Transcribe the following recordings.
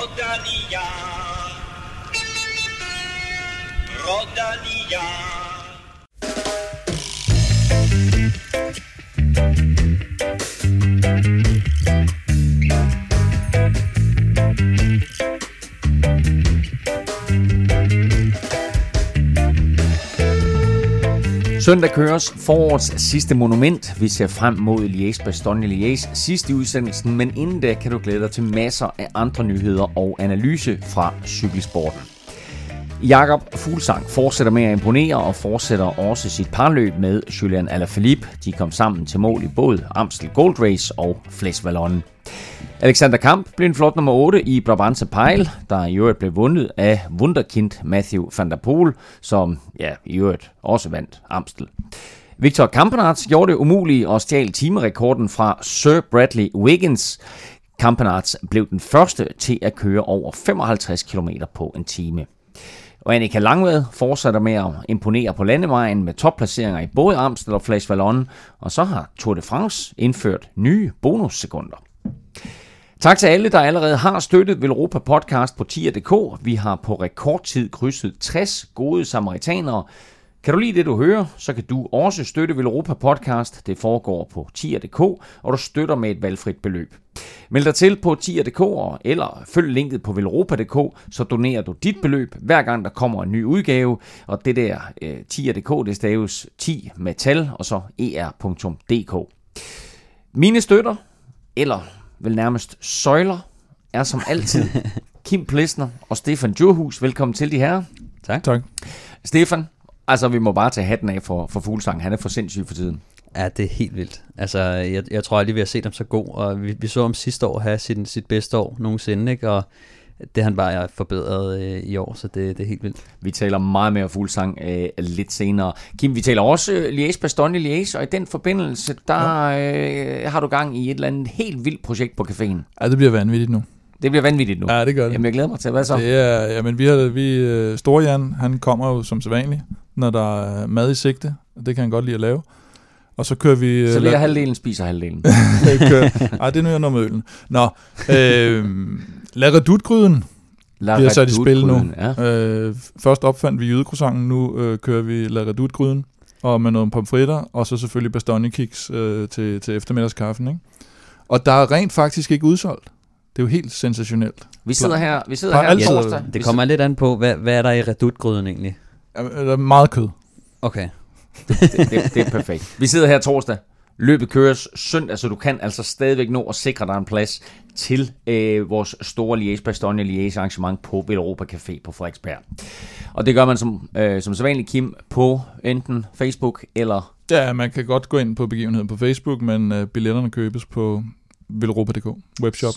Rodalia. Rodalia. Søndag køres forårets sidste monument. Vi ser frem mod Liège-Bastogne-Liège sidste i udsendelsen, men inden da kan du glæde dig til masser af andre nyheder og analyse fra cykelsporten. Jakob Fuglsang fortsætter med at imponere og fortsætter også sit parløb med Julian Alaphilippe. De kom sammen til mål i både Amstel Gold Race og Fles Wallonne. Alexander Kamp blev en flot nummer 8 i Brabantse Pejl, der i øvrigt blev vundet af wunderkind Matthew van der Poel, som ja, i øvrigt også vandt Amstel. Victor Kampenarts gjorde det umuligt og stjal timerekorden fra Sir Bradley Wiggins. Kampenarts blev den første til at køre over 55 km på en time. Og Annika Langved fortsætter med at imponere på landevejen med topplaceringer i både Amstel og Flash Vallon, og så har Tour de France indført nye bonussekunder. Tak til alle, der allerede har støttet Velropa Podcast på tier.dk. Vi har på rekordtid krydset 60 gode samaritanere. Kan du lide det, du hører, så kan du også støtte Velropa Podcast. Det foregår på tier.dk, og du støtter med et valgfrit beløb. Meld dig til på tier.dk, eller følg linket på velropa.dk, så donerer du dit beløb, hver gang der kommer en ny udgave. Og det der øh, eh, tier.dk, det staves 10 med tal, og så er.dk. Mine støtter, eller vel nærmest søjler, er som altid Kim Plesner og Stefan Djurhus. Velkommen til de her. Tak. tak. Stefan, altså vi må bare tage hatten af for, for Fuglsang. Han er for sindssyg for tiden. Ja, det er helt vildt. Altså, jeg, jeg tror aldrig, vi har set ham så god, og vi, vi så ham sidste år have sit, sit bedste år nogensinde, ikke? og det han bare er forbedret øh, i år, så det, det er helt vildt. Vi taler meget mere Fuglsang øh, lidt senere. Kim, vi taler også øh, Liège Bastogne Liège, og i den forbindelse, der øh, har du gang i et eller andet helt vildt projekt på caféen. Ja, det bliver vanvittigt nu. Det bliver vanvittigt nu. Ja, det gør det. Jamen, jeg glæder mig til. Hvad så? Det er, jamen, vi har, vi, øh, Storjan, han kommer jo som sædvanligt, når der er mad i sigte. Det kan han godt lide at lave. Og så kører vi... Så lærer halvdelen, spiser halvdelen. Ej, det er nu, jeg når med øllen. Nå, øh, Laredutgryden La bliver sat i spil nu. Ja. Øh, først opfandt vi jydekrosangen, nu øh, kører vi Laredutgryden og med nogle pomfritter, og så selvfølgelig bastogne kiks øh, til, til eftermiddagskaffen. Ikke? Og der er rent faktisk ikke udsolgt. Det er jo helt sensationelt. Vi sidder her, vi sidder her torsdag. Det kommer lidt an på, hvad, hvad er der i redutgryden egentlig? Ja, der er meget kød. Okay. Det, det, det, det er perfekt. Vi sidder her torsdag. Løbet køres søndag, så du kan altså stadigvæk nå at sikre dig en plads til øh, vores store Liège Bastogne Liège arrangement på Villeuropa Café på Frederiksberg. Og det gør man som, øh, som sædvanligt, Kim, på enten Facebook eller... Ja, man kan godt gå ind på begivenheden på Facebook, men øh, billetterne købes på villeuropa.dk webshop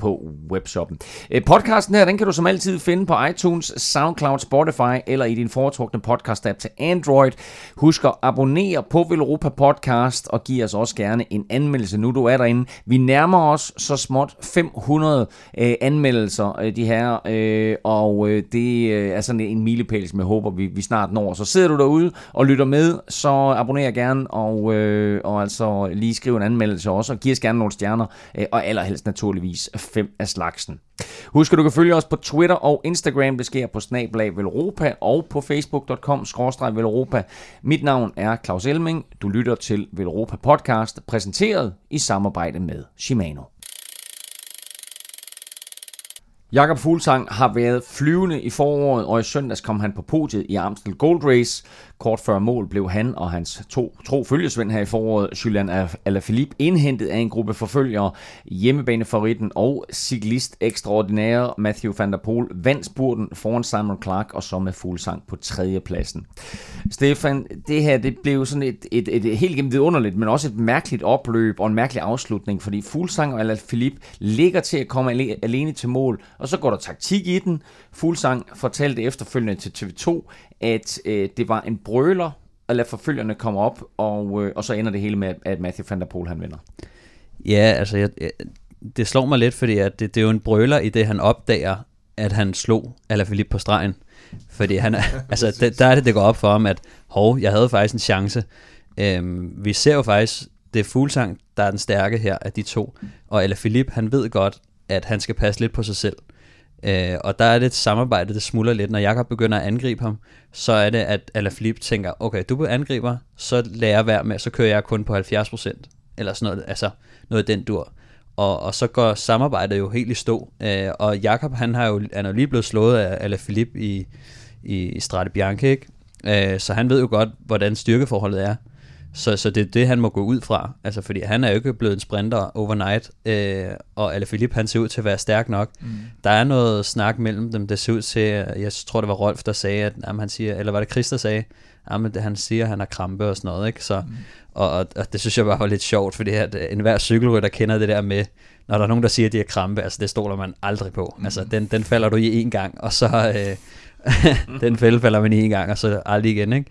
på webshoppen. Øh, podcasten her, den kan du som altid finde på iTunes, SoundCloud, Spotify eller i din foretrukne podcast-app til Android. Husk at abonnere på Velropa Podcast og giv os også gerne en anmeldelse, nu du er derinde. Vi nærmer os så småt 500 øh, anmeldelser, øh, de her, øh, og øh, det øh, er sådan en milepæl, som jeg håber, vi, vi snart når. Så sidder du derude og lytter med, så abonner gerne og, øh, og altså lige skriv en anmeldelse også, og giv os gerne nogle stjerner, øh, og allerhelst naturligvis fem af slagsen. Husk at du kan følge os på Twitter og Instagram. Det sker på snablag Velropa og på facebook.com Velropa. Mit navn er Claus Elming. Du lytter til Velropa Podcast, præsenteret i samarbejde med Shimano. Jakob Fuglsang har været flyvende i foråret, og i søndags kom han på podiet i Amstel Gold Race. Kort før mål blev han og hans to tro følgesvend her i foråret, Julian Alaphilippe, indhentet af en gruppe forfølgere. Hjemmebanefavoritten og cyklist ekstraordinære Matthew van der Poel vandt spurten foran Simon Clark og så med fuldsang på tredjepladsen. Stefan, det her det blev sådan et, et, et, et helt gennem underligt, men også et mærkeligt opløb og en mærkelig afslutning, fordi Fuglsang og Alaphilippe ligger til at komme alene til mål, og så går der taktik i den. Fuglsang fortalte efterfølgende til TV2, at øh, det var en brøler at lade forfølgerne komme op, og, øh, og så ender det hele med, at Matthew van der Poel han vinder. Ja, altså jeg, jeg, det slår mig lidt, fordi at det, det er jo en brøler i det, han opdager, at han slog Alaphilippe på stregen. Fordi han, altså, det, der er det, det går op for ham, at hov, jeg havde faktisk en chance. Øhm, vi ser jo faktisk, det er Fuglsang, der er den stærke her af de to. Og Alaphilippe, han ved godt, at han skal passe lidt på sig selv. Øh, og der er det et samarbejde, der smuldrer lidt. Når Jakob begynder at angribe ham, så er det, at Alaphilippe tænker, okay, du angriber, så lader jeg være med, så kører jeg kun på 70%. Eller sådan noget, altså noget af den dur. Og, og så går samarbejdet jo helt i stå. Øh, og Jakob han har jo, han er jo lige blevet slået af Alaphilippe i, i Strade Bianche, ikke? Øh, så han ved jo godt, hvordan styrkeforholdet er. Så, så det er det, han må gå ud fra. Altså, fordi han er jo ikke blevet en sprinter overnight, øh, og Alaphilippe, han ser ud til at være stærk nok. Mm. Der er noget snak mellem dem, der ser ud til, jeg tror, det var Rolf, der sagde, at jamen, han siger, eller var det Chris, der sagde, jamen, han siger, at han har krampe og sådan noget, ikke? Så, mm. og, og, og, det synes jeg bare var lidt sjovt, fordi at enhver cykelrytter kender det der med, når der er nogen, der siger, at de har krampe, altså det stoler man aldrig på. Mm. Altså, den, den falder du i en gang, og så... Øh, den fælde falder man i en gang, og så aldrig igen, ikke?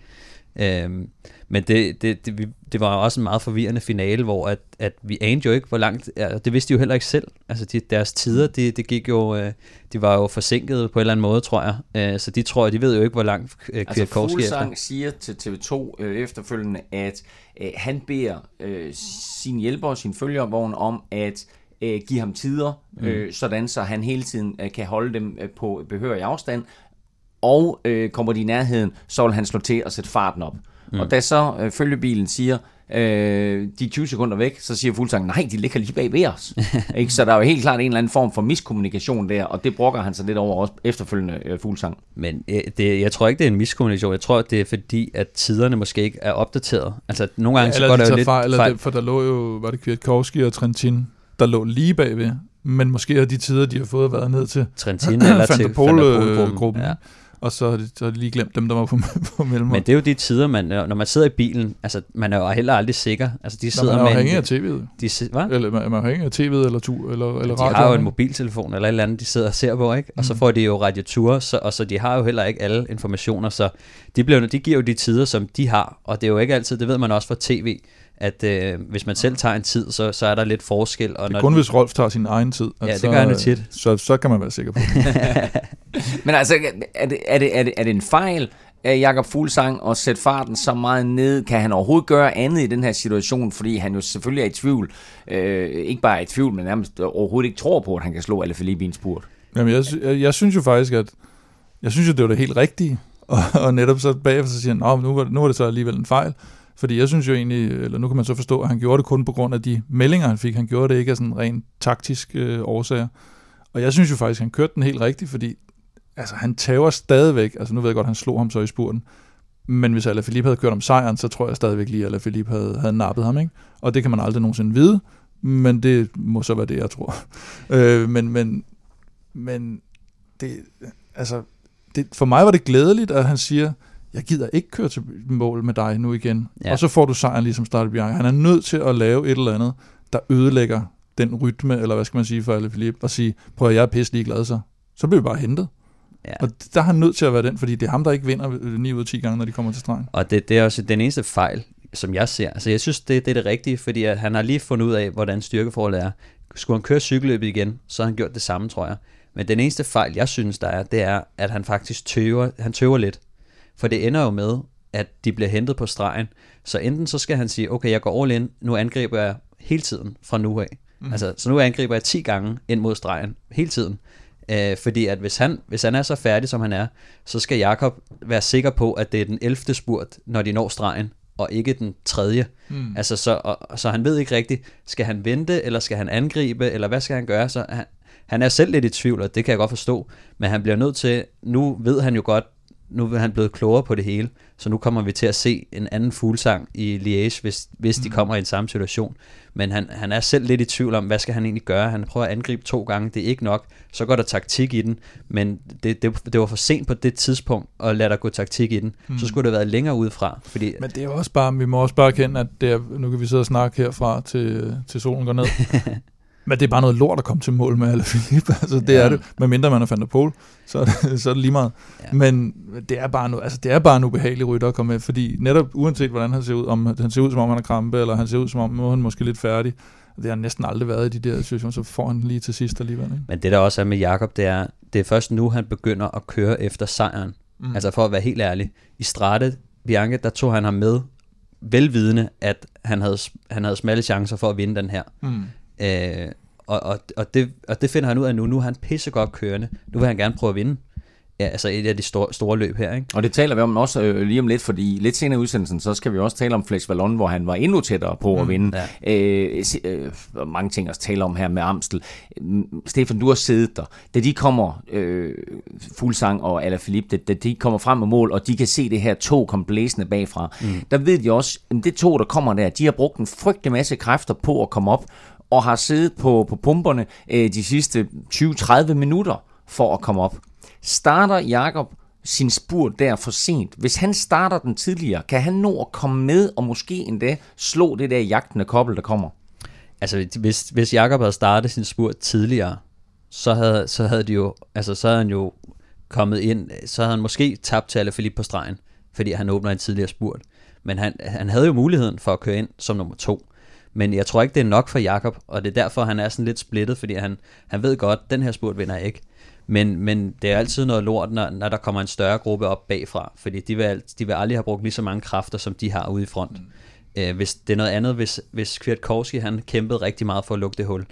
Øhm, men det, det, det, det var også en meget forvirrende finale, hvor at, at vi anede jo ikke, hvor langt, ja, det vidste de jo heller ikke selv. Altså de, deres tider, det de gik jo, øh, de var jo forsinket på en eller anden måde, tror jeg. Øh, så de tror, de ved jo ikke, hvor langt øh, altså, Fuglsang siger til TV2 øh, efterfølgende, at øh, han beder øh, sin hjælper og sin følgervogn om at øh, give ham tider, mm. øh, sådan så han hele tiden øh, kan holde dem øh, på behørig afstand, og øh, kommer de i nærheden, så vil han slå til og sætte farten op. Mm. Og da så øh, følgebilen siger, øh, de 20 sekunder væk, så siger Fuglsang, nej, de ligger lige bag ved os. ikke? Så der er jo helt klart en eller anden form for miskommunikation der, og det brokker han sig lidt over også efterfølgende øh, Fuglsang. Men øh, det, jeg tror ikke, det er en miskommunikation. Jeg tror, det er fordi, at tiderne måske ikke er opdateret. Altså, nogle gange ja, så går der jo lidt fejl. fejl. Det, for der lå jo, var det Kwiatkowski og Trentin, der lå lige bagved, men måske har de tider, de har fået været ned til Trentin eller til Fantapol-gruppen. Ja og så har, de, så har de lige glemt dem, der var på, på mellemrum. Men det er jo de tider, man, når man sidder i bilen, altså man er jo heller aldrig sikker. Altså de sidder Nå, man er afhængig af tv'et. De, hvad? Eller man er afhængig af tv'et eller, tu, eller, eller de radio. De har jo en mobiltelefon eller et eller andet, de sidder og ser på, ikke? Og mm. så får de jo radioture, så, og så de har jo heller ikke alle informationer, så de, bliver, de giver jo de tider, som de har, og det er jo ikke altid, det ved man også fra tv, at øh, hvis man selv tager en tid, så, så er der lidt forskel. Og det er kun, hvis Rolf tager sin egen tid. Ja, det gør han jo tit. Så, så kan man være sikker på det. Men altså, er det, er det, er det, er det en fejl af Jakob Fuglsang at sætte farten så meget ned? Kan han overhovedet gøre andet i den her situation? Fordi han jo selvfølgelig er i tvivl. Øh, ikke bare er i tvivl, men nærmest overhovedet ikke tror på, at han kan slå alle Felipe i en spurt. Jamen, jeg, jeg, jeg synes jo faktisk, at jeg synes jo, det var det helt rigtige. Og, og netop så bagefter så siger han, nu var, nu var det så alligevel en fejl. Fordi jeg synes jo egentlig, eller nu kan man så forstå, at han gjorde det kun på grund af de meldinger, han fik. Han gjorde det ikke af sådan rent taktisk øh, årsager. Og jeg synes jo faktisk, at han kørte den helt rigtigt, fordi altså, han tager stadigvæk, altså nu ved jeg godt, han slog ham så i spurten, men hvis Alaphilippe havde kørt om sejren, så tror jeg stadigvæk lige, at Alaphilippe havde, havde nappet ham. Ikke? Og det kan man aldrig nogensinde vide, men det må så være det, jeg tror. øh, men, men, men det, altså, det, for mig var det glædeligt, at han siger, jeg gider ikke køre til mål med dig nu igen. Ja. Og så får du sejren ligesom Starte Bjerg. Han er nødt til at lave et eller andet, der ødelægger den rytme, eller hvad skal man sige for alle Philippe, og sige, prøv at jeg er pisselig glad så. Så bliver vi bare hentet. Ja. Og der er han nødt til at være den, fordi det er ham, der ikke vinder 9 ud af 10 gange, når de kommer til stregen. Og det, det er også den eneste fejl, som jeg ser. Altså jeg synes, det, det er det rigtige, fordi at han har lige fundet ud af, hvordan styrkeforholdet er. Skulle han køre cykelløbet igen, så har han gjort det samme, tror jeg. Men den eneste fejl, jeg synes, der er, det er, at han faktisk tøver, han tøver lidt. For det ender jo med, at de bliver hentet på stregen. Så enten så skal han sige, okay, jeg går all in, nu angriber jeg hele tiden fra nu af. Mm. Altså, så nu angriber jeg 10 gange ind mod stregen, hele tiden. Øh, fordi at hvis han, hvis han er så færdig, som han er, så skal Jakob være sikker på, at det er den 11. spurt, når de når stregen, og ikke den tredje. Mm. Altså, så, og, så han ved ikke rigtigt, skal han vente, eller skal han angribe, eller hvad skal han gøre? Så han, han er selv lidt i tvivl, og det kan jeg godt forstå, men han bliver nødt til, nu ved han jo godt, nu er han blevet klogere på det hele, så nu kommer vi til at se en anden fuglsang i Liège, hvis, hvis de mm. kommer i en samme situation. Men han, han er selv lidt i tvivl om, hvad skal han egentlig gøre? Han prøver at angribe to gange, det er ikke nok. Så går der taktik i den, men det, det, det var for sent på det tidspunkt at lade der gå taktik i den. Mm. Så skulle det have været længere udefra. Fordi, men det er også bare, vi må også bare erkende, at det er, nu kan vi sidde og snakke herfra til, til solen går ned. Men det er bare noget lort at komme til mål med Alaphilippe. Altså, det ja. er det. Med mindre man er Van der Pol, så er det, så er det lige meget. Ja. Men det er, bare no, altså, det er bare en ubehagelig rytter at komme med, fordi netop uanset hvordan han ser ud, om han ser ud som om han er krampe, eller han ser ud som om nu er han måske lidt færdig, det har næsten aldrig været i de der situationer, så får han lige til sidst alligevel. Ikke? Men det der også er med Jakob, det er, det er først nu, han begynder at køre efter sejren. Mm. Altså for at være helt ærlig. I Strate Bianche, der tog han ham med, velvidende, at han havde, han havde smalle chancer for at vinde den her. Mm. Øh, og, og, og, det, og det finder han ud af nu. Nu er han pissegodt kørende. Nu vil han gerne prøve at vinde ja, altså et af de store, store løb her. Ikke? Og det taler vi om også øh, lige om lidt, fordi lidt senere i udsendelsen, så skal vi også tale om Flex Vallon, hvor han var endnu tættere på at mm, vinde. Ja. Øh, øh, mange ting at tale om her med Amstel. Mm, Stefan, du har siddet der. Da de kommer, øh, Fuglsang og Alaphilippe, da de kommer frem med mål, og de kan se det her tog komme blæsende bagfra, mm. der ved de også, at det tog, der kommer der, de har brugt en frygtelig masse kræfter på at komme op, og har siddet på, på pumperne øh, de sidste 20-30 minutter for at komme op. Starter Jakob sin spurt der for sent, hvis han starter den tidligere, kan han nå at komme med og måske endda slå det der jagtende kobbel, der kommer? Altså, hvis, hvis Jakob havde startet sin spurt tidligere, så havde, så havde de jo, altså, så havde han jo kommet ind, så havde han måske tabt til Alaphilippe på stregen, fordi han åbner en tidligere spurt. Men han, han havde jo muligheden for at køre ind som nummer to. Men jeg tror ikke, det er nok for Jakob, og det er derfor, han er sådan lidt splittet, fordi han, han ved godt, den her spurt vinder jeg ikke. Men, men det er altid noget lort, når, når der kommer en større gruppe op bagfra, fordi de vil, de vil aldrig have brugt lige så mange kræfter, som de har ude i front. Mm. Øh, hvis det er noget andet, hvis, hvis Kwiatkowski han kæmpede rigtig meget for at lukke det hul,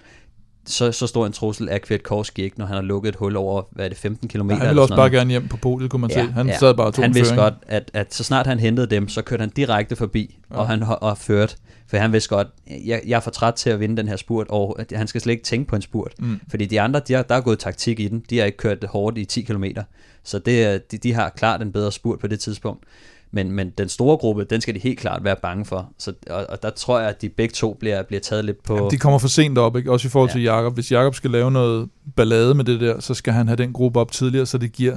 så, så stor en trussel er Kwiatkowski ikke, når han har lukket et hul over, hvad er det, 15 km? Ja, han ville også bare gerne hjem på podiet, kunne man ja, se. Han ja. sad bare to Han vidste godt, at, at så snart han hentede dem, så kørte han direkte forbi, ja. og han og førte. For han vidste godt, jeg, jeg er for træt til at vinde den her spurt, og han skal slet ikke tænke på en spurt. Mm. Fordi de andre, de har, der er gået taktik i den. De har ikke kørt hårdt i 10 km. Så det, de, de har klart en bedre spurt på det tidspunkt. Men, men den store gruppe, den skal de helt klart være bange for. Så, og, og der tror jeg, at de begge to bliver, bliver taget lidt på... Jamen, de kommer for sent op, ikke? også i forhold ja. til Jakob. Hvis Jakob skal lave noget ballade med det der, så skal han have den gruppe op tidligere, så det giver,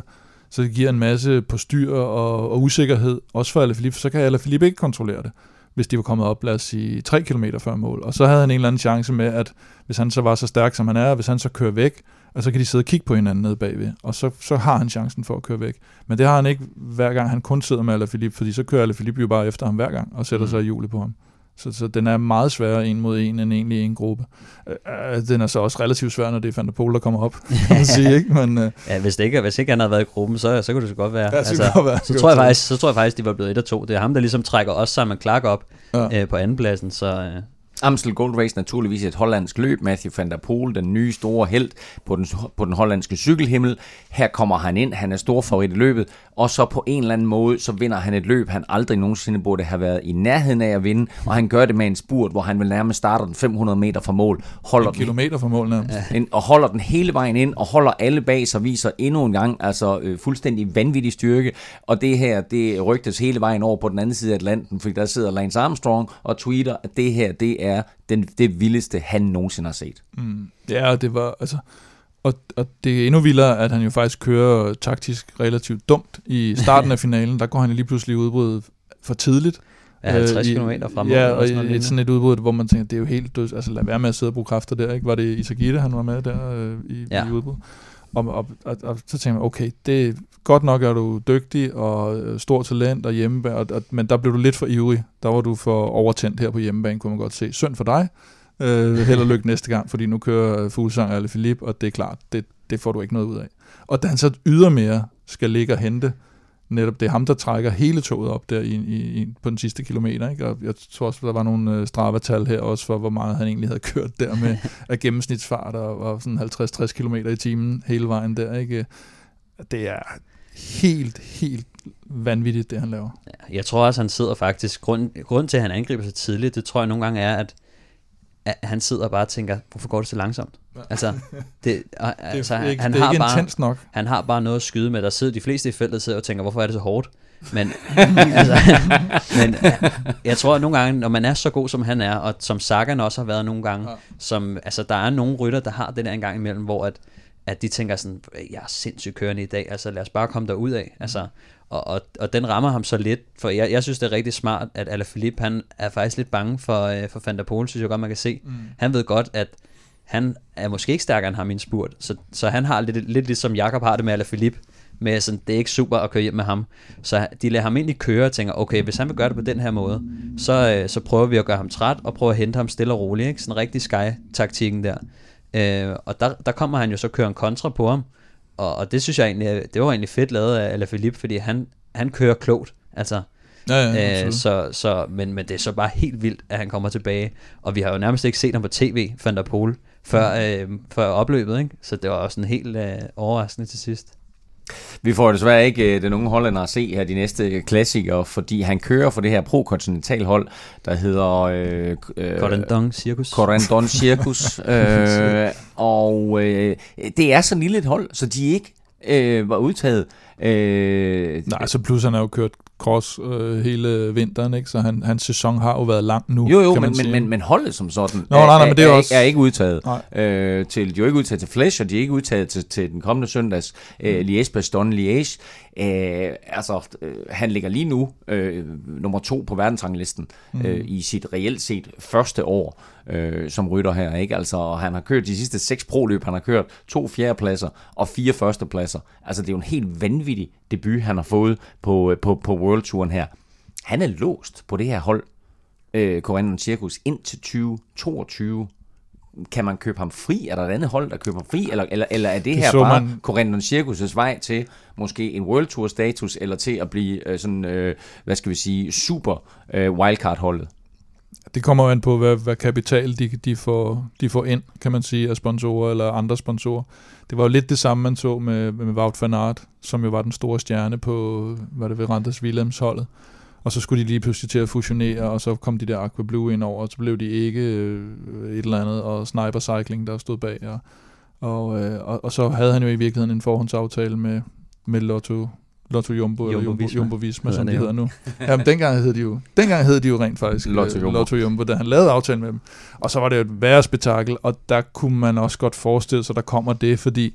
så det giver en masse på styr og, og usikkerhed, også for Alaphilippe, så kan Alaphilippe ikke kontrollere det hvis de var kommet op, lad os sige, 3 km før mål. Og så havde han en eller anden chance med, at hvis han så var så stærk, som han er, hvis han så kører væk, og så kan de sidde og kigge på hinanden nede bagved, og så, så har han chancen for at køre væk. Men det har han ikke hver gang, han kun sidder med Alaphilippe, fordi så kører Alaphilippe jo bare efter ham hver gang, og sætter mm. sig i hjulet på ham. Så, så den er meget sværere en mod en, end egentlig en gruppe. Øh, den er så også relativt svær, når det er Van der Pol, der kommer op, kan man sige. Ikke? Men, øh, ja, hvis, det ikke, hvis ikke han havde været i gruppen, så, så kunne det så godt være. Ja, altså, godt være. Så, tror jeg faktisk, så tror jeg faktisk, de var blevet et og to. Det er ham, der ligesom trækker os sammen Clark op ja. øh, på andenpladsen. Så, øh, Amstel Gold Race naturligvis et hollandsk løb. Matthew van der Poel, den nye store held på den, på den hollandske cykelhimmel. Her kommer han ind, han er stor favorit i løbet, og så på en eller anden måde, så vinder han et løb, han aldrig nogensinde burde have været i nærheden af at vinde, og han gør det med en spurt, hvor han vil nærmest starter den 500 meter fra mål. Holder en kilometer fra mål nærmest. Den, og holder den hele vejen ind, og holder alle bag sig, viser endnu en gang, altså øh, fuldstændig vanvittig styrke, og det her, det rygtes hele vejen over på den anden side af Atlanten, fordi der sidder Lance Armstrong og tweeter, at det her, det er den, det vildeste, han nogensinde har set. Mm. Ja, det var, altså, og, og det er endnu vildere, at han jo faktisk kører taktisk relativt dumt i starten af finalen. Der går han lige pludselig udbrud for tidligt. Ja, 50 øh, km frem. Ja, og sådan, et, sådan et udbrud, hvor man tænker, det er jo helt. Altså lad være med at sidde og bruge kræfter der. Ikke? Var det Isagita, han var med der øh, i, ja. i udbrud? Og, og, og, og, så tænker man, okay, det er godt nok, er du dygtig og øh, stor talent og hjemmebane, og, og, men der blev du lidt for ivrig. Der var du for overtændt her på hjemmebane, kunne man godt se. Synd for dig. Øh, held og lykke næste gang, fordi nu kører øh, Fuglsang eller Philip, og det er klart, det, det får du ikke noget ud af. Og da han så ydermere skal ligge og hente, netop det er ham, der trækker hele toget op der i, i, i, på den sidste kilometer. Ikke? Og jeg tror også, der var nogle øh, stravatal her også for, hvor meget han egentlig havde kørt der med af gennemsnitsfart og, og sådan 50-60 km i timen hele vejen der. Ikke? Det er helt, helt vanvittigt, det han laver. Jeg tror også, han sidder faktisk, grund, grund til, at han angriber så tidligt, det tror jeg nogle gange er, at at han sidder og bare tænker, hvorfor går det så langsomt? Ja. Altså, det, altså, det er ikke, han det er har ikke bare, nok. Han har bare noget at skyde med. Der sidder de fleste i feltet sidder og tænker, hvorfor er det så hårdt? Men, altså, men jeg tror at nogle gange, når man er så god som han er, og som Sagan også har været nogle gange, ja. som, altså der er nogle rytter, der har det der en gang imellem, hvor at, at de tænker sådan, jeg er sindssygt kørende i dag, altså lad os bare komme derud af. Altså, og, og, og den rammer ham så lidt, for jeg, jeg synes, det er rigtig smart, at Alaphilippe, han er faktisk lidt bange for, øh, for Van der Poel, synes jeg godt, man kan se. Mm. Han ved godt, at han er måske ikke stærkere end ham i en spurt, så, så han har lidt, lidt ligesom Jakob har det med Alaphilippe, med sådan, det er ikke super at køre hjem med ham. Så de lader ham egentlig køre og tænker, okay, hvis han vil gøre det på den her måde, så, øh, så prøver vi at gøre ham træt, og prøver at hente ham stille og roligt, ikke? sådan rigtig sky-taktikken der. Øh, og der, der kommer han jo så køre en kontra på ham, og, og det synes jeg egentlig, det var egentlig fedt lavet af Alaphilippe, fordi han, han kører klogt. Altså, Ja, ja, øh, så, så, men, men det er så bare helt vildt, at han kommer tilbage. Og vi har jo nærmest ikke set ham på tv, Van der Pol, før, øh, før opløbet, ikke? Så det var også en helt øh, overraskende til sidst. Vi får desværre ikke øh, den unge hollænder at se her de næste klassikere, fordi han kører for det her pro-kontinental hold, der hedder... Øh, øh, Corendon Circus. Corendon Circus. øh, og øh, det er så lille et hold, så de ikke øh, var udtaget. Øh, Nej, så plus han har jo kørt cross øh, hele vinteren, ikke? så han, hans sæson har jo været lang nu. Jo, jo, men, men, men, men holdet som sådan Nå, er, nej, nej, men det er, er, også... er ikke udtaget. Øh, til, de er ikke udtaget til Flash, og de er ikke udtaget til, til den kommende søndags øh, mm. Liège-Bastogne Liège. Øh, altså, øh, han ligger lige nu øh, nummer to på verdensranglisten mm. øh, i sit reelt set første år øh, som rytter her. Ikke? Altså, han har kørt de sidste seks proløb, han har kørt to fjerdepladser og fire førstepladser. Altså, det er jo en helt vanvittig debut, han har fået på, øh, på, på World Touren her. Han er låst på det her hold, øh, Corendon Circus, indtil 2022 kan man købe ham fri? Er der et andet hold, der køber ham fri? Eller, eller, eller er det, det her bare man... Corendon Circus' vej til måske en World Tour status, eller til at blive øh, sådan, øh, hvad skal vi sige, super øh, wildcard-holdet? Det kommer jo an på, hvad, hvad kapital de, de, får, de får ind, kan man sige, af sponsorer eller andre sponsorer. Det var jo lidt det samme, man så med, med Wout van Aert, som jo var den store stjerne på, hvad det ved, Randers Willems holdet. Og så skulle de lige pludselig til at fusionere, og så kom de der Aqua Blue ind over, og så blev de ikke øh, et eller andet, og Sniper Cycling, der stod bag. Og, og, øh, og, og så havde han jo i virkeligheden en forhåndsaftale med, med Lotto, Lotto Jumbo, Jumbo eller Jumbo, Visma, Jumbo Visma som de hedder nu. Jamen, dengang hed de jo, dengang hed de jo rent faktisk Lotto øh, Jumbo. Lotto Jumbo, da han lavede aftalen med dem. Og så var det jo et værre spektakel, og der kunne man også godt forestille sig, der kommer det, fordi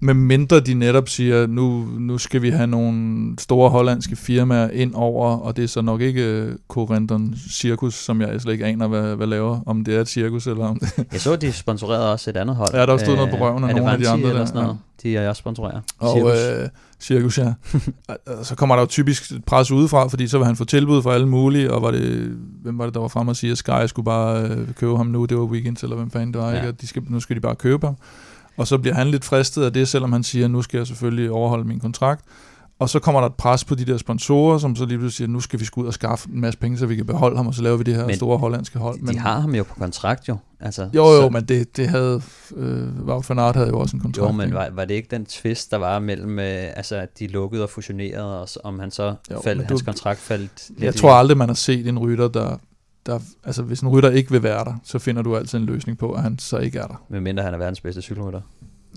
med mindre de netop siger, nu, nu skal vi have nogle store hollandske firmaer ind over, og det er så nok ikke uh, Corendon Circus, som jeg slet ikke aner, hvad, hvad laver, om det er et cirkus eller om det... Jeg så, de sponsorerede også et andet hold. Ja, der stod noget på røven af nogle af de andre eller sådan noget. Ja. De er også sponsorerer. Og cirkus, øh, cirkus ja. så kommer der jo typisk pres udefra, fordi så vil han få tilbud fra alle mulige, og var det, hvem var det, der var frem og sige, at Sky skulle bare øh, købe ham nu, det var weekend, eller hvem fanden det var, ja. ikke? Og de skal, nu skal de bare købe ham. Og så bliver han lidt fristet af det, selvom han siger, nu skal jeg selvfølgelig overholde min kontrakt. Og så kommer der et pres på de der sponsorer, som så lige pludselig siger, nu skal vi skulle ud og skaffe en masse penge, så vi kan beholde ham, og så laver vi det her men store hollandske hold. Men de har ham jo på kontrakt jo. Altså, jo, jo, så... men det, det havde, øh, Wout van Aert havde jo også en kontrakt. Jo, men var, var det ikke den twist, der var mellem, øh, altså at de lukkede og fusionerede, og så, om han så jo, faldt, hans du, kontrakt faldt lidt Jeg tror aldrig, man har set en rytter, der der, altså hvis en rytter ikke vil være der, så finder du altid en løsning på, at han så ikke er der. Men mindre han er verdens bedste cykelrytter.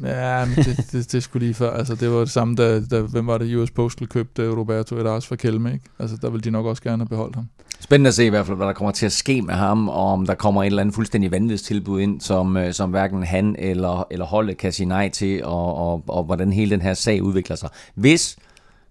Ja, men det, det, det skulle lige før. Altså, det var det samme, da, da hvem var det, US Postal købte Roberto Eras fra Kelme, ikke? Altså, der ville de nok også gerne have beholdt ham. Spændende at se i hvert fald, hvad der kommer til at ske med ham, og om der kommer et eller andet fuldstændig tilbud ind, som, øh, som hverken han eller, eller holdet kan sige nej til, og, og, og hvordan hele den her sag udvikler sig. Hvis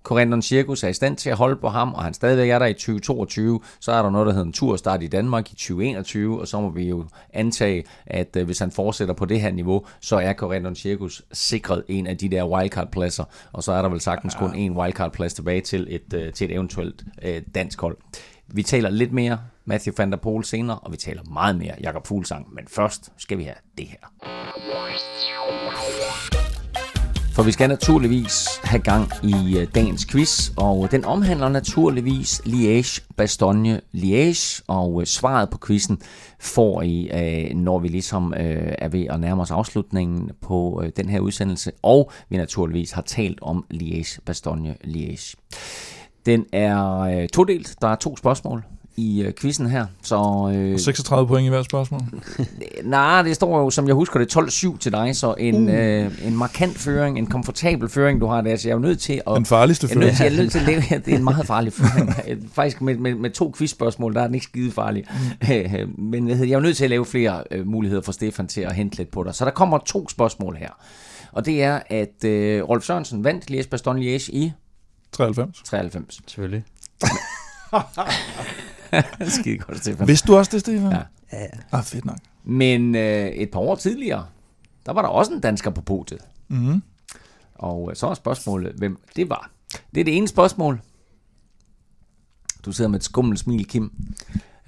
Corendon Circus er i stand til at holde på ham, og han stadigvæk er der i 2022, så er der noget, der hedder en turstart i Danmark i 2021, og så må vi jo antage, at øh, hvis han fortsætter på det her niveau, så er Corendon Circus sikret en af de der wildcard-pladser, og så er der vel sagtens kun en wildcard-plads tilbage til et, øh, til et eventuelt øh, dansk hold. Vi taler lidt mere Matthew van der Poel senere, og vi taler meget mere Jakob Fuglsang, men først skal vi have det her. For vi skal naturligvis have gang i øh, dagens quiz, og den omhandler naturligvis Liège, Bastogne, Liège, og øh, svaret på quizzen får I, øh, når vi ligesom er ved at nærme os afslutningen på den her udsendelse, og vi naturligvis har talt om Liège, Bastogne, Liège. Den er todelt. Der er to spørgsmål i øh, quizzen her. Så, øh, 36 point i hvert spørgsmål? nej, det står jo, som jeg husker det, 12-7 til dig, så en, uh. øh, en markant føring, en komfortabel føring, du har der, så jeg er jo nødt til at... Den farligste føring. Jeg er nødt til, jeg er nødt til at leve, det er en meget farlig føring. Faktisk med, med, med to quizspørgsmål, der er den ikke skide farlig. Mm. Men jeg er jo nødt til at lave flere øh, muligheder for Stefan til at hente lidt på dig. Så der kommer to spørgsmål her. Og det er, at øh, Rolf Sørensen vandt Lies Baston Liège i... 93. 93. Selvfølgelig. Skide godt, Stefan. Vidste du også det, Stefan? Ja. ja. Ah, fedt nok. Men øh, et par år tidligere, der var der også en dansker på podiet. Mm. Og øh, så er spørgsmålet, hvem det var. Det er det ene spørgsmål. Du sidder med et skummelt smil, Kim.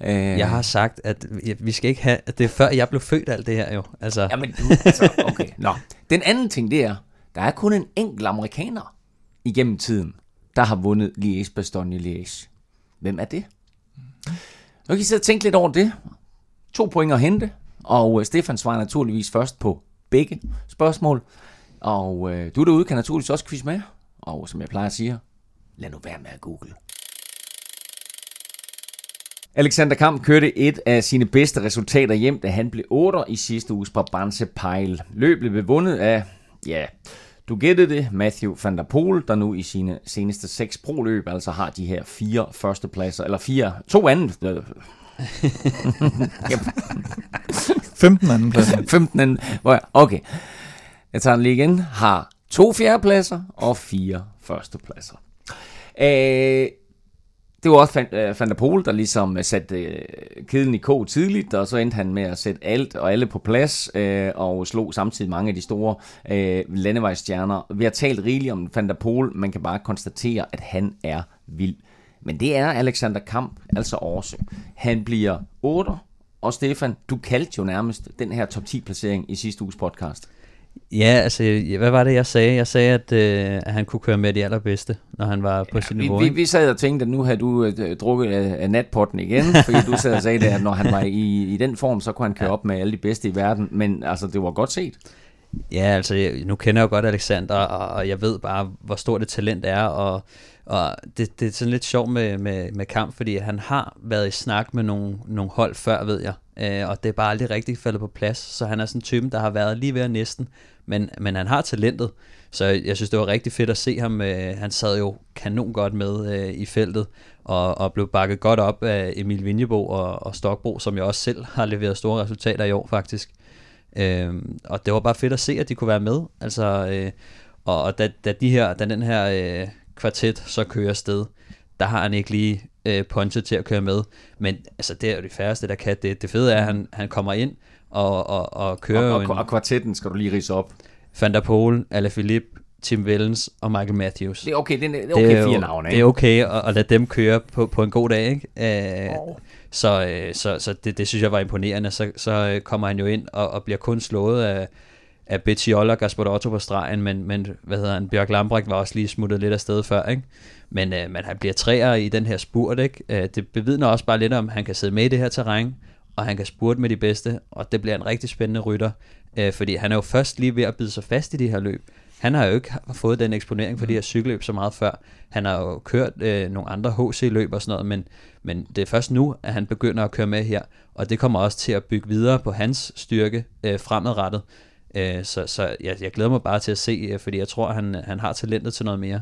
Øh, jeg har sagt, at vi skal ikke have... At det er før, jeg blev født alt det her jo. Altså. Jamen, du, altså, okay. Nå. Den anden ting, det er, der er kun en enkelt amerikaner igennem tiden, der har vundet Liège Bastogne Liège. Hvem er det? Nu kan I sidde og tænke lidt over det. To point at hente, Og øh, Stefan svarer naturligvis først på begge spørgsmål. Og øh, du derude kan naturligvis også quiz med. Og som jeg plejer at sige, lad nu være med at google. Alexander Kamp kørte et af sine bedste resultater hjem, da han blev 8 i sidste uges Brabantse Pejl. Løbet blev vundet af, ja, du gættede det, Matthew van der Poel, der nu i sine seneste seks pro-løb altså har de her fire førstepladser, eller fire, to anden... 15 anden pladser. 15 anden, okay. Jeg tager den lige igen. Har to fjerdepladser og fire førstepladser. Øh, det var også Van øh, der Pol, der ligesom øh, satte øh, kæden i kog tidligt, og så endte han med at sætte alt og alle på plads, øh, og slog samtidig mange af de store landevejsstjerner. Vi har talt rigeligt om Van der Pol, man kan bare konstatere, at han er vild. Men det er Alexander Kamp altså også. Han bliver 8, og Stefan, du kaldte jo nærmest den her top 10 placering i sidste uges podcast. Ja, altså, hvad var det, jeg sagde? Jeg sagde, at, øh, at han kunne køre med de allerbedste, når han var på ja, sit niveau. Vi, vi, vi sad og tænkte, at nu havde du øh, drukket af, af natpotten igen, fordi du sad og sagde, det, at når han var i, i den form, så kunne han køre ja. op med alle de bedste i verden. Men altså, det var godt set. Ja, altså, nu kender jeg jo godt Alexander, og, og jeg ved bare, hvor stort det talent er, og, og det, det er sådan lidt sjovt med, med, med kamp, fordi han har været i snak med nogle, nogle hold før, ved jeg, øh, og det er bare aldrig rigtig faldet på plads, så han er sådan en type, der har været lige ved at næsten, men, men han har talentet, så jeg synes, det var rigtig fedt at se ham. Øh, han sad jo kanon godt med øh, i feltet, og, og blev bakket godt op af Emil Vinjebo og, og Stokbro, som jeg også selv har leveret store resultater i år faktisk. Øh, og det var bare fedt at se, at de kunne være med. Altså, øh, og, og da, da, de her, da den her øh, kvartet så kører sted, der har han ikke lige øh, punchet til at køre med. Men altså, det er jo de færreste, der kan det. Det fede er, at han, han kommer ind og, og, og kører og, og, og, og kvartetten skal du lige rise op. Van der Poel, Alaphilippe, Tim Wellens og Michael Matthews. Det er okay, det er, okay det er fire navne, ikke? Det er okay at, at lade dem køre på, på en god dag, ikke? Uh, oh. Så, øh, så, så det, det synes jeg var imponerende. Så, så øh, kommer han jo ind og, og bliver kun slået af, af Bettiol og Gasparotto på stregen, men, men hvad hedder han, Bjørk Lambrecht var også lige smuttet lidt afsted før, ikke? Men, øh, men han bliver træer i den her spurt, ikke? Øh, det bevidner også bare lidt om, at han kan sidde med i det her terræn, og han kan spurte med de bedste, og det bliver en rigtig spændende rytter, øh, fordi han er jo først lige ved at bide sig fast i de her løb. Han har jo ikke fået den eksponering for de her cykelløb så meget før. Han har jo kørt øh, nogle andre HC-løb og sådan noget, men, men det er først nu, at han begynder at køre med her, og det kommer også til at bygge videre på hans styrke øh, fremadrettet. Øh, så så jeg, jeg glæder mig bare til at se, øh, fordi jeg tror, han, han har talentet til noget mere.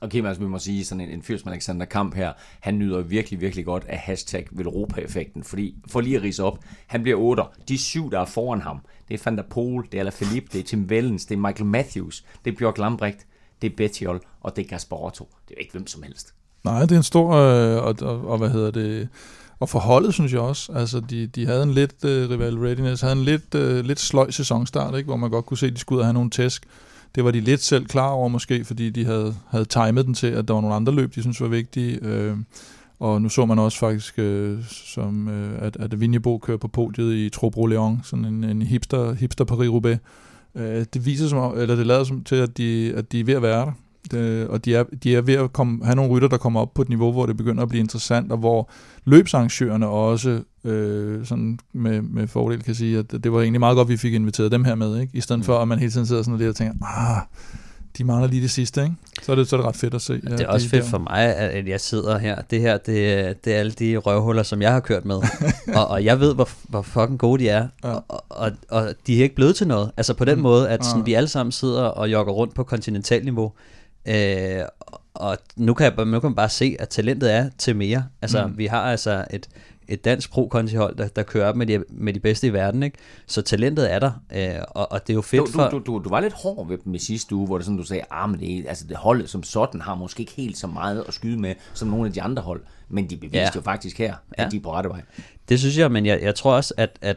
Okay, men altså, vi må sige, sådan en, en fyr som Alexander Kamp her, han nyder virkelig, virkelig godt af hashtag Velropa-effekten, fordi, for lige at rise op, han bliver 8. De syv, der er foran ham, det er Van der Poel, det er Philippe, det er Tim Wellens, det er Michael Matthews, det er Bjørk Lambrecht, det er Bettiol, og det er Kasper Otto. Det er jo ikke hvem som helst. Nej, det er en stor, øh, og, og, og hvad hedder det, og forholdet, synes jeg også. Altså, de, de havde en lidt, uh, Rival Readiness havde en lidt, uh, lidt sløj sæsonstart, ikke? hvor man godt kunne se, at de skulle ud og have nogle tæsk. Det var de lidt selv klar over måske, fordi de havde, havde timet den til, at der var nogle andre løb, de synes var vigtige. Øh, og nu så man også faktisk, øh, som, øh, at, at Vinjebo kører på podiet i Trobro Leon, sådan en, en hipster, hipster Paris-Roubaix. Øh, det viser som, eller det lader som til, at de, at de er ved at være der. Det, og de er, de er ved at komme, have nogle rytter, der kommer op på et niveau, hvor det begynder at blive interessant, og hvor løbsarrangørerne også øh, sådan med, med fordel kan sige, at det var egentlig meget godt, at vi fik inviteret dem her med, ikke? i stedet for, at man hele tiden sidder sådan der og tænker, ah, de mangler lige det sidste, ikke? Så er det, så er det ret fedt at se. Ja, det er også fedt der. for mig, at jeg sidder her. Det her, det, det er alle de røvhuller, som jeg har kørt med. og, og jeg ved, hvor, hvor fucking gode de er. Ja. Og, og, og de er ikke blevet til noget. Altså på den mm. måde, at sådan, ja. vi alle sammen sidder og jogger rundt på kontinentalniveau. Øh, og nu kan, jeg, nu kan man bare se, at talentet er til mere. Altså, mm. vi har altså et, et dansk pro hold der, der kører op med de, med de bedste i verden, ikke? Så talentet er der, øh, og, og det er jo fedt du, for... Du, du, du var lidt hård ved dem i sidste uge, hvor det sådan, du sagde, ah, men det, altså det holdet som sådan har måske ikke helt så meget at skyde med, som nogle af de andre hold, men de beviste ja. jo faktisk her, at ja. de er på rette vej. Det synes jeg, men jeg, jeg tror også, at, at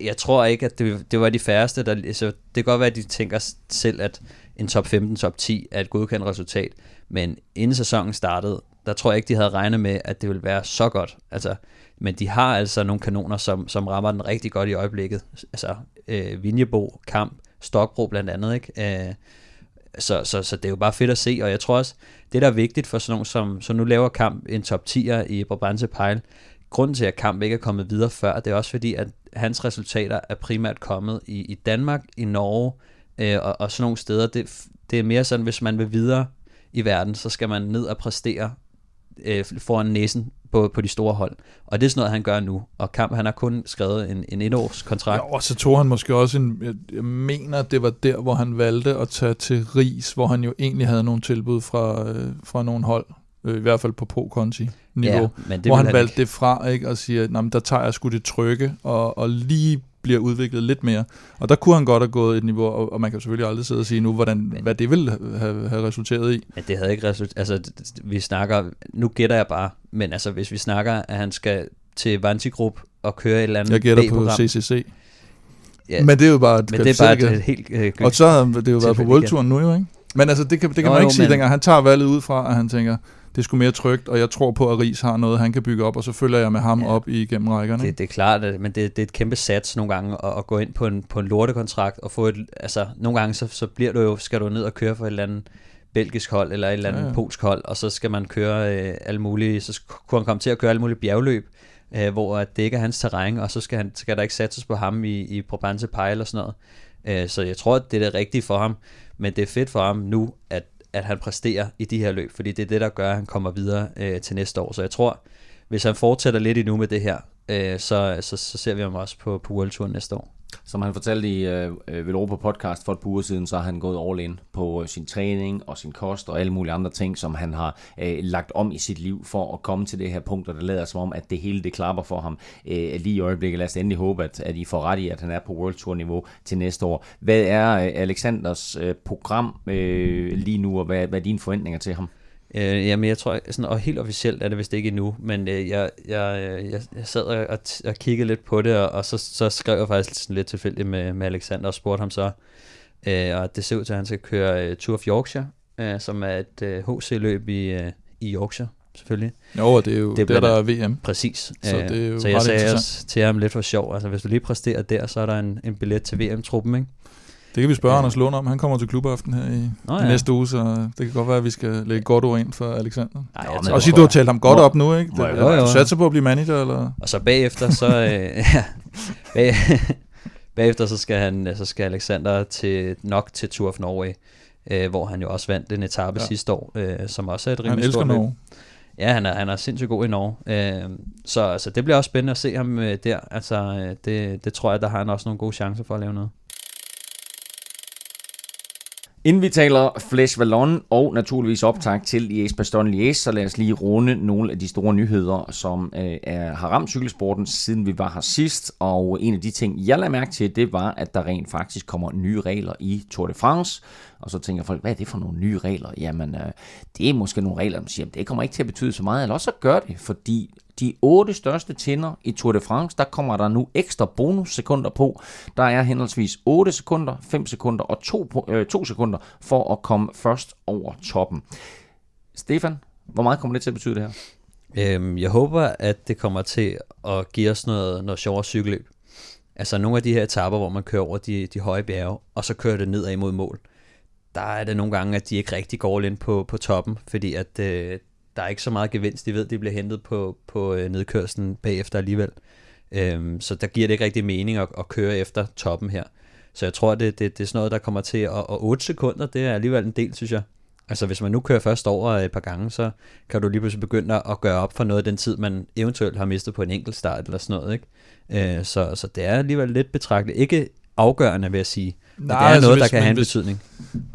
jeg tror ikke, at det, det var de færreste, der... Altså, det kan godt være, at de tænker selv, at en top 15, top 10 er et godkendt resultat, men inden sæsonen startede, der tror jeg ikke, de havde regnet med, at det ville være så godt. Altså, men de har altså nogle kanoner, som, som rammer den rigtig godt i øjeblikket. Altså, øh, Vinjebo, Kamp, Stokbro blandt andet, ikke? Øh, så, så, så det er jo bare fedt at se, og jeg tror også, det der er vigtigt for sådan nogen som, så nu laver Kamp en top 10'er i Brabantse Pejl, grunden til, at kamp ikke er kommet videre før, det er også fordi, at hans resultater er primært kommet i, i Danmark, i Norge øh, og, og sådan nogle steder. Det, det er mere sådan, hvis man vil videre i verden, så skal man ned og præstere øh, foran næsen på, på de store hold. Og det er sådan noget, han gør nu. Og Kamp, han har kun skrevet en, en etårs kontrakt. Ja, og så tog han måske også en... Jeg, jeg mener, det var der, hvor han valgte at tage til Ris, hvor han jo egentlig havde nogle tilbud fra, øh, fra nogle hold. Øh, I hvert fald på pro-konti niveau. Ja, men det hvor han, han valgte ikke. det fra, ikke? Og siger, at der tager jeg sgu det trygge, og, og lige bliver udviklet lidt mere. Og der kunne han godt have gået et niveau, og, og man kan selvfølgelig aldrig sidde og sige nu, hvordan, men, hvad det ville have, have resulteret i. Men det havde ikke resulteret, altså vi snakker, nu gætter jeg bare, men altså hvis vi snakker, at han skal til Vanti Group og køre et eller andet Jeg gætter på CCC. Ja, men det er jo bare et men det er bare et, helt øh, Og så har det jo været på World nu jo, ikke? Men altså, det kan, det kan Nå, man ikke jo, sige længere. Han tager valget ud fra, at han tænker, det er sgu mere trygt, og jeg tror på, at Ries har noget, han kan bygge op, og så følger jeg med ham ja, op igennem rækkerne. Det, det er klart, men det, det er et kæmpe sats nogle gange at, at gå ind på en, på en lortekontrakt og få et, altså nogle gange så, så bliver du jo, skal du ned og køre for et eller andet belgisk hold eller et eller andet ja, ja. polsk hold, og så skal man køre øh, alle mulige, så kunne han komme til at køre alle mulige bjergløb, øh, hvor det ikke er hans terræn, og så skal, han, skal der ikke satses på ham i, i Probance Pile og sådan noget. Øh, så jeg tror, at det er det rigtige for ham, men det er fedt for ham nu, at at han præsterer i de her løb, fordi det er det, der gør, at han kommer videre øh, til næste år. Så jeg tror, hvis han fortsætter lidt endnu med det her, øh, så, så, så ser vi ham også på, på World Tour næste år. Som han fortalte i øh, øh Velropa podcast for et par uger siden, så har han gået all in på øh, sin træning og sin kost og alle mulige andre ting, som han har øh, lagt om i sit liv for at komme til det her punkt, og det lader som om, at det hele det klapper for ham øh, lige i øjeblikket. Lad os endelig håbe, at, at I får ret i, at han er på World Tour niveau til næste år. Hvad er øh, Alexanders øh, program øh, lige nu, og hvad, hvad er dine forventninger til ham? Øh, jamen, jeg tror, sådan, og helt officielt er det vist ikke endnu, men øh, jeg, jeg, jeg, jeg sad og, og, og kiggede lidt på det, og, og så, så skrev jeg faktisk sådan lidt tilfældigt med, med Alexander og spurgte ham så, øh, og det ser ud til, at han skal køre øh, Tour of Yorkshire, øh, som er et øh, HC-løb i, øh, i Yorkshire, selvfølgelig. Jo, det er jo det der, der er VM. Præcis. Så, det er jo så jeg sagde også til ham lidt for sjov, altså hvis du lige præsterer der, så er der en, en billet til VM-truppen, ikke? Det kan vi spørge ja. Anders Lund om. Han kommer til klubaften her i, Nå, ja. i næste uge, så det kan godt være, at vi skal lægge godt ord ind for Alexander. Nej, jeg og sige, du har talt ham godt op nu, ikke? Det, jo, jo, jo. Du satser på at blive manager, eller? Og så bagefter, så... øh, bag, bagefter så skal, han, så skal Alexander til, nok til Tour of Norway, øh, hvor han jo også vandt en etape ja. sidste år, øh, som også er et rimelig Han elsker Norge. Ja, han er, han er sindssygt god i Norge. Øh, så altså, det bliver også spændende at se ham øh, der. Altså, øh, det, det tror jeg, der har han også nogle gode chancer for at lave noget. Inden vi taler Flash Vallon og naturligvis optag til Liège Baston Liège, så lad os lige runde nogle af de store nyheder, som øh, er, har ramt cykelsporten, siden vi var her sidst. Og en af de ting, jeg lagde mærke til, det var, at der rent faktisk kommer nye regler i Tour de France. Og så tænker folk, hvad er det for nogle nye regler? Jamen, øh, det er måske nogle regler, man siger, det kommer ikke til at betyde så meget, eller også så gør det, fordi de otte største tinder i Tour de France, der kommer der nu ekstra bonussekunder på. Der er henholdsvis 8 sekunder, 5 sekunder og 2, øh, 2 sekunder for at komme først over toppen. Stefan, hvor meget kommer det til at betyde det her? Øhm, jeg håber, at det kommer til at give os noget, noget sjovere cykelløb. Altså nogle af de her etapper, hvor man kører over de, de høje bjerge, og så kører det nedad imod mål. Der er det nogle gange, at de ikke rigtig går ind på, på toppen, fordi at øh, der er ikke så meget gevinst. De ved, de bliver hentet på, på øh, nedkørslen bagefter alligevel. Øhm, så der giver det ikke rigtig mening at, at køre efter toppen her. Så jeg tror, det, det, det er sådan noget, der kommer til at... Og 8 sekunder, det er alligevel en del, synes jeg. Altså hvis man nu kører først over øh, et par gange, så kan du lige pludselig begynde at gøre op for noget af den tid, man eventuelt har mistet på en enkelt start eller sådan noget. Ikke? Øh, så, så det er alligevel lidt betragteligt. Ikke afgørende, vil jeg sige. Nej, det er altså noget, hvis, der kan have en hvis, betydning.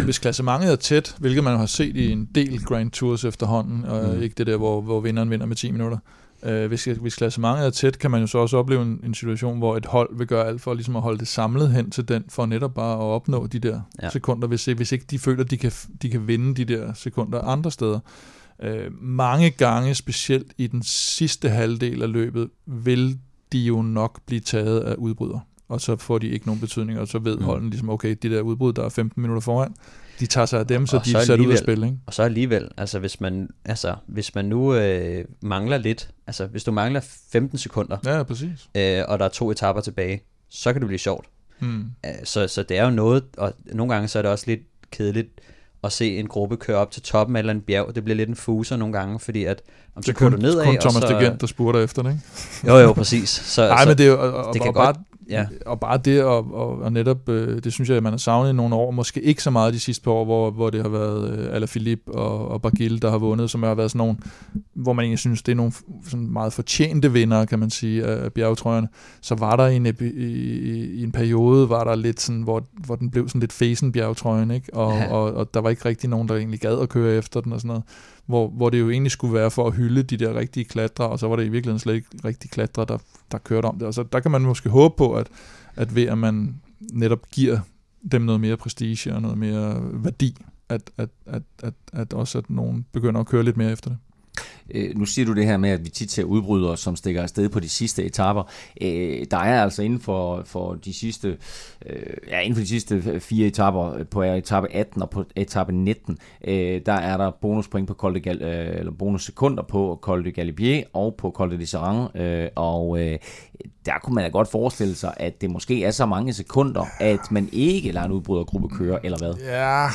Hvis klassementet er tæt, hvilket man har set i en del Grand Tours efterhånden, og mm. ikke det der, hvor, hvor vinderen vinder med 10 minutter, øh, hvis, hvis klassementet er tæt, kan man jo så også opleve en, en situation, hvor et hold vil gøre alt for ligesom at holde det samlet hen til den, for netop bare at opnå de der ja. sekunder, hvis, hvis ikke de føler, de kan, de kan vinde de der sekunder andre steder. Øh, mange gange, specielt i den sidste halvdel af løbet, vil de jo nok blive taget af udbrydere og så får de ikke nogen betydning, og så ved mm. holden ligesom, okay, de der udbrud, der er 15 minutter foran, de tager sig af dem, så og de er sat ud af spil. Ikke? Og så alligevel, altså hvis man, altså, hvis man nu øh, mangler lidt, altså hvis du mangler 15 sekunder, ja, præcis. Øh, og der er to etapper tilbage, så kan det blive sjovt. Mm. Så, så det er jo noget, og nogle gange så er det også lidt kedeligt at se en gruppe køre op til toppen af en bjerg. Det bliver lidt en fuser nogle gange, fordi at om så kører du nedad, kun Thomas og så... Degent, der spurter efter det, ikke? Jo, jo, præcis. Så, Nej, så, men det er jo, og, og, det kan bare, godt, ja. og bare det, og, og, og netop, øh, det synes jeg, at man har savnet i nogle år, måske ikke så meget de sidste par år, hvor, hvor det har været øh, Alaphilippe og, og Bargiel, der har vundet, som har været sådan nogle, hvor man egentlig synes, det er nogle sådan meget fortjente vinder, kan man sige, af bjergetrøjerne. Så var der en, i, i, i en periode, var der lidt sådan, hvor, hvor den blev sådan lidt fesen bjergetrøjen, ikke? Og, ja. og, og, der var ikke rigtig nogen, der egentlig gad at køre efter den og sådan noget hvor, hvor det jo egentlig skulle være for at hylde de der rigtige klatre, og så var det i virkeligheden slet ikke rigtige klatre, der, der kørte om det. Og så der kan man måske håbe på, at, at ved at man netop giver dem noget mere prestige og noget mere værdi, at, at, at, at, at også at nogen begynder at køre lidt mere efter det. Øh, nu siger du det her med, at vi tit ser udbrydere, som stikker afsted på de sidste etaper. Øh, der er altså inden for, for de sidste øh, ja, inden for de sidste fire etaper, øh, på etape 18 og på etape 19, øh, der er der bonuspoint på Col de Gal, øh, eller bonussekunder på Col de Galibier og på Col de Lisserand, øh, og øh, der kunne man da godt forestille sig, at det måske er så mange sekunder, at man ikke lader en udbrydergruppe køre, eller hvad? Ja,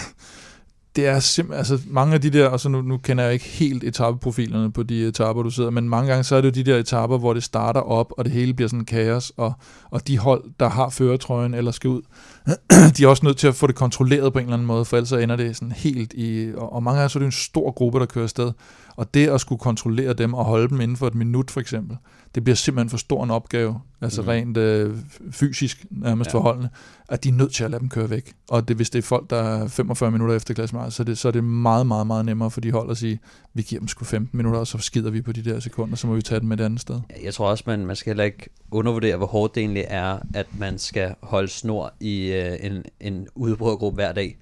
det er simpelthen, altså mange af de der, og så nu, nu kender jeg ikke helt etappeprofilerne på de etaper, du sidder, men mange gange så er det jo de der etaper, hvor det starter op, og det hele bliver sådan kaos, og, og de hold, der har føretrøjen eller skal ud, de er også nødt til at få det kontrolleret på en eller anden måde, for ellers så ender det sådan helt i, og, og mange gange så er det en stor gruppe, der kører afsted, og det at skulle kontrollere dem og holde dem inden for et minut for eksempel, det bliver simpelthen for stor en opgave, altså mm. rent øh, fysisk nærmest ja. forholdende, at de er nødt til at lade dem køre væk. Og det, hvis det er folk, der er 45 minutter efter klassemart, så, det, så er det meget, meget, meget nemmere for de hold at sige, vi giver dem sgu 15 minutter, og så skider vi på de der sekunder, så må vi tage den med det andet sted. Jeg tror også, man, man skal heller ikke undervurdere, hvor hårdt det egentlig er, at man skal holde snor i øh, en, en udbrugergruppe hver dag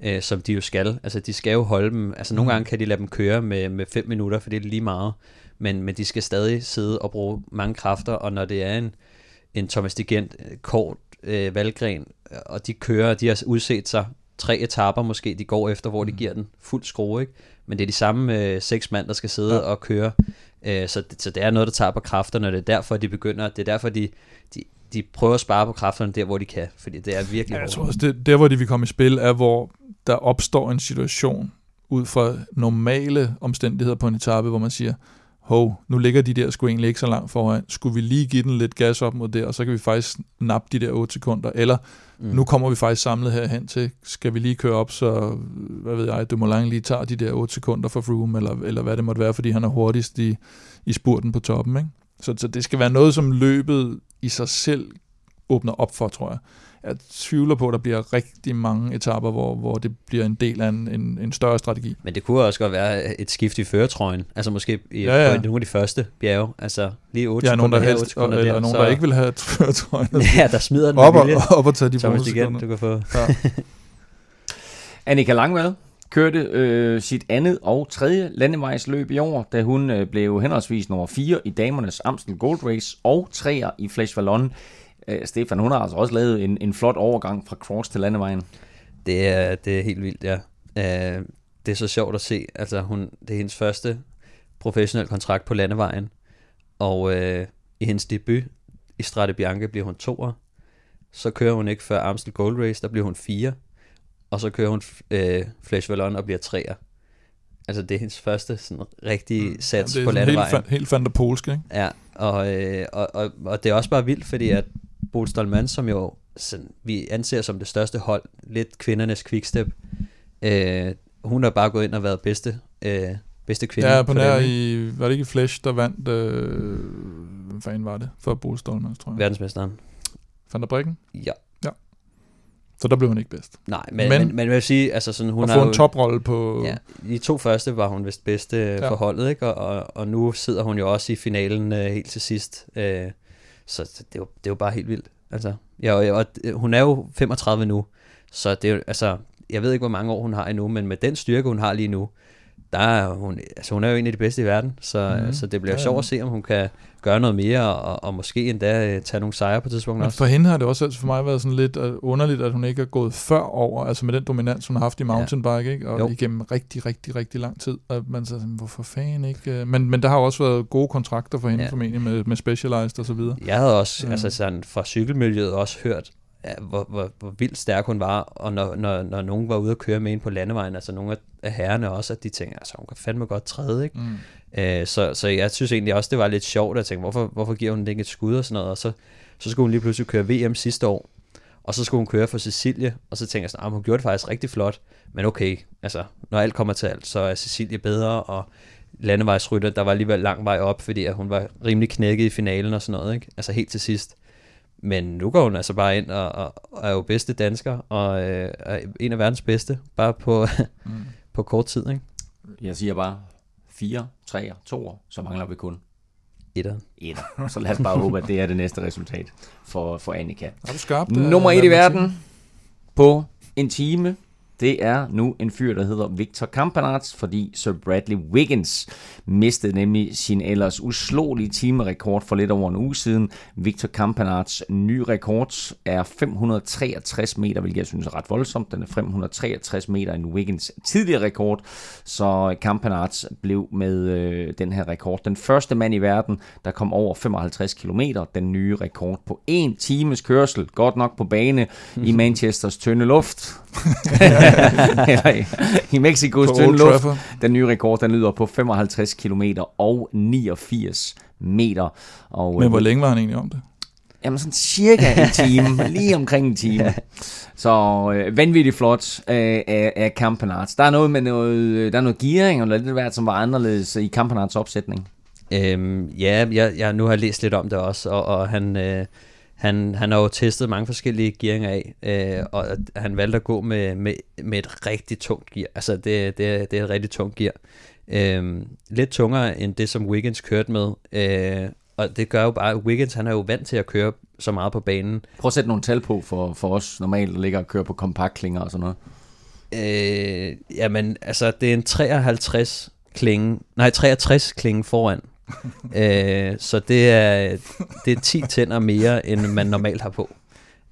øh, som de jo skal. Altså, de skal jo holde dem. Altså, nogle mm. gange kan de lade dem køre med, med fem minutter, for det er lige meget men, men de skal stadig sidde og bruge mange kræfter, og når det er en, en Thomas Digent øh, kort øh, valgren, og de kører, de har udset sig tre etaper måske, de går efter, hvor de mm. giver den fuld skrue, ikke? men det er de samme øh, seks mand, der skal sidde ja. og køre, øh, så, det, så det er noget, der tager på kræfterne, og det er derfor, de begynder, det er derfor, de, de, de prøver at spare på kræfterne der, hvor de kan, fordi det er virkelig ja, jeg tror også, det, der hvor de vil komme i spil, er hvor der opstår en situation, ud fra normale omstændigheder på en etape, hvor man siger, hov, nu ligger de der sgu egentlig ikke så langt foran. Skulle vi lige give den lidt gas op mod det, og så kan vi faktisk nappe de der 8 sekunder. Eller mm. nu kommer vi faktisk samlet herhen til, skal vi lige køre op, så hvad ved jeg, Dumoulin lige tager de der 8 sekunder for Froome, eller, eller hvad det måtte være, fordi han er hurtigst i, i spurten på toppen. Ikke? Så, så det skal være noget, som løbet i sig selv åbner op for, tror jeg jeg tvivler på, at der bliver rigtig mange etapper, hvor, hvor det bliver en del af en, en, en større strategi. Men det kunne også godt være et skift i føretrøjen, altså måske i, ja, ja. på nogle af de første bjerge, altså lige 8 ja, sekunder nogen, der helst, her, 8 eller der, nogen, så... der ikke vil have føretrøjen. ja, der smider den op og, op og tage de Thomas igen, du kan få. Ja. Annika Langvad kørte øh, sit andet og tredje landevejsløb i år, da hun øh, blev henholdsvis nummer 4 i damernes Amstel Gold Race og 3'er i Flash Vallon Øh, Stefan, hun har altså også lavet en, en flot overgang fra cross til landevejen. Det er, det er helt vildt, ja. Uh, det er så sjovt at se. Altså, hun, det er hendes første professionel kontrakt på landevejen. Og uh, i hendes debut i Strade Bianca bliver hun toer. Så kører hun ikke før Amstel Gold Race, der bliver hun fire. Og så kører hun uh, Flash Vallon og bliver treer. Altså det er hendes første sådan rigtige mm. sats ja, på landevejen. Helt, helt fandt polsk, ikke? Ja, og, øh, og, og, og det er også bare vildt, fordi at Bolstolman, som jo sådan, vi anser som det største hold, lidt kvindernes quickstep, øh, hun har bare gået ind og været bedste, øh, bedste kvinde. Ja, på nær i, var det ikke Flash, der vandt, øh, hvad fanden var det, for Bolstolman, tror jeg. Verdensmesteren. Van der Brikken? Ja. Ja. Så der blev hun ikke bedst. Nej, men, men, men, men jeg vil sige, altså sådan, hun har få en toprolle på... Ja, i to første var hun vist bedste ja. for holdet, ikke? Og, og, og nu sidder hun jo også i finalen øh, helt til sidst. Øh, så det er, jo, det er jo bare helt vildt. Altså, ja, og, og øh, hun er jo 35 nu, så det er jo, altså, jeg ved ikke, hvor mange år hun har endnu, men med den styrke, hun har lige nu, der er hun, altså hun er jo en af de bedste i verden, så, mm. så det bliver ja, sjovt at se, om hun kan gøre noget mere, og, og måske endda øh, tage nogle sejre på tidspunkt Men også. for hende har det også altså for mig været sådan lidt uh, underligt, at hun ikke er gået før over, altså med den dominans, hun har haft i mountainbike, ikke? og jo. igennem rigtig, rigtig, rigtig lang tid. Og man så hvorfor fanden ikke? Uh, men, men der har også været gode kontrakter for hende ja. formentlig med, med Specialized og så videre. Jeg havde også, ja. altså sådan fra cykelmiljøet også hørt, hvor, hvor, hvor vildt stærk hun var, og når, når, når nogen var ude at køre med ind på landevejen, altså nogle af herrerne også, at de tænker, altså hun kan fandme godt træde, ikke? Mm. Øh, så, så jeg synes egentlig også, det var lidt sjovt at tænke, hvorfor, hvorfor giver hun ikke et skud og sådan noget, og så, så skulle hun lige pludselig køre VM sidste år, og så skulle hun køre for Cecilie, og så tænkte jeg sådan, ah, hun gjorde det faktisk rigtig flot, men okay, altså, når alt kommer til alt, så er Cecilie bedre, og landevejsrytter, der var alligevel lang vej op, fordi at hun var rimelig knækket i finalen og sådan noget, ikke? altså helt til sidst. Men nu går hun altså bare ind og, og, og er jo bedste dansker, og øh, er en af verdens bedste, bare på, mm. på kort tid. Ikke? Jeg siger bare 4, 3, 2, så mangler vi kun Etter. Etter. Så lad os bare håbe, at det er det næste resultat for, for Annika. Er du skarpt? Nummer 1 i verden på en time det er nu en fyr, der hedder Victor Campanarts, fordi Sir Bradley Wiggins mistede nemlig sin ellers uslåelige timerekord for lidt over en uge siden. Victor Campanarts nye rekord er 563 meter, hvilket jeg synes er ret voldsomt. Den er 563 meter en Wiggins tidligere rekord, så Campanarts blev med øh, den her rekord den første mand i verden, der kom over 55 km. Den nye rekord på en times kørsel, godt nok på bane i Manchesters tynde luft. eller i, i Mexikos tynde luft. Den nye rekord, den lyder på 55 km og 89 meter. Og, Men hvor øh, længe var han egentlig om det? Jamen sådan cirka en time, lige omkring en time. Så øh, vanvittigt flot øh, af, af Campanarts. Der er noget med noget, øh, der er noget gearing eller lidt hvert, som var anderledes i Campanarts opsætning. Øhm, ja, jeg, jeg, nu har jeg læst lidt om det også, og, og han, øh, han, han har jo testet mange forskellige gearinger af, øh, og han valgte at gå med, med, med et rigtig tungt gear. Altså, det, det, det er et rigtig tungt gear. Øh, lidt tungere end det, som Wiggins kørte med. Øh, og det gør jo bare, at Wiggins han er jo vant til at køre så meget på banen. Prøv at sætte nogle tal på for, for os normalt, der ligger og kører på kompaktklinger og sådan noget. Øh, jamen, altså, det er en 53 klinge, nej, 63 klinge foran, øh, så det er, det er 10 tænder mere, end man normalt har på.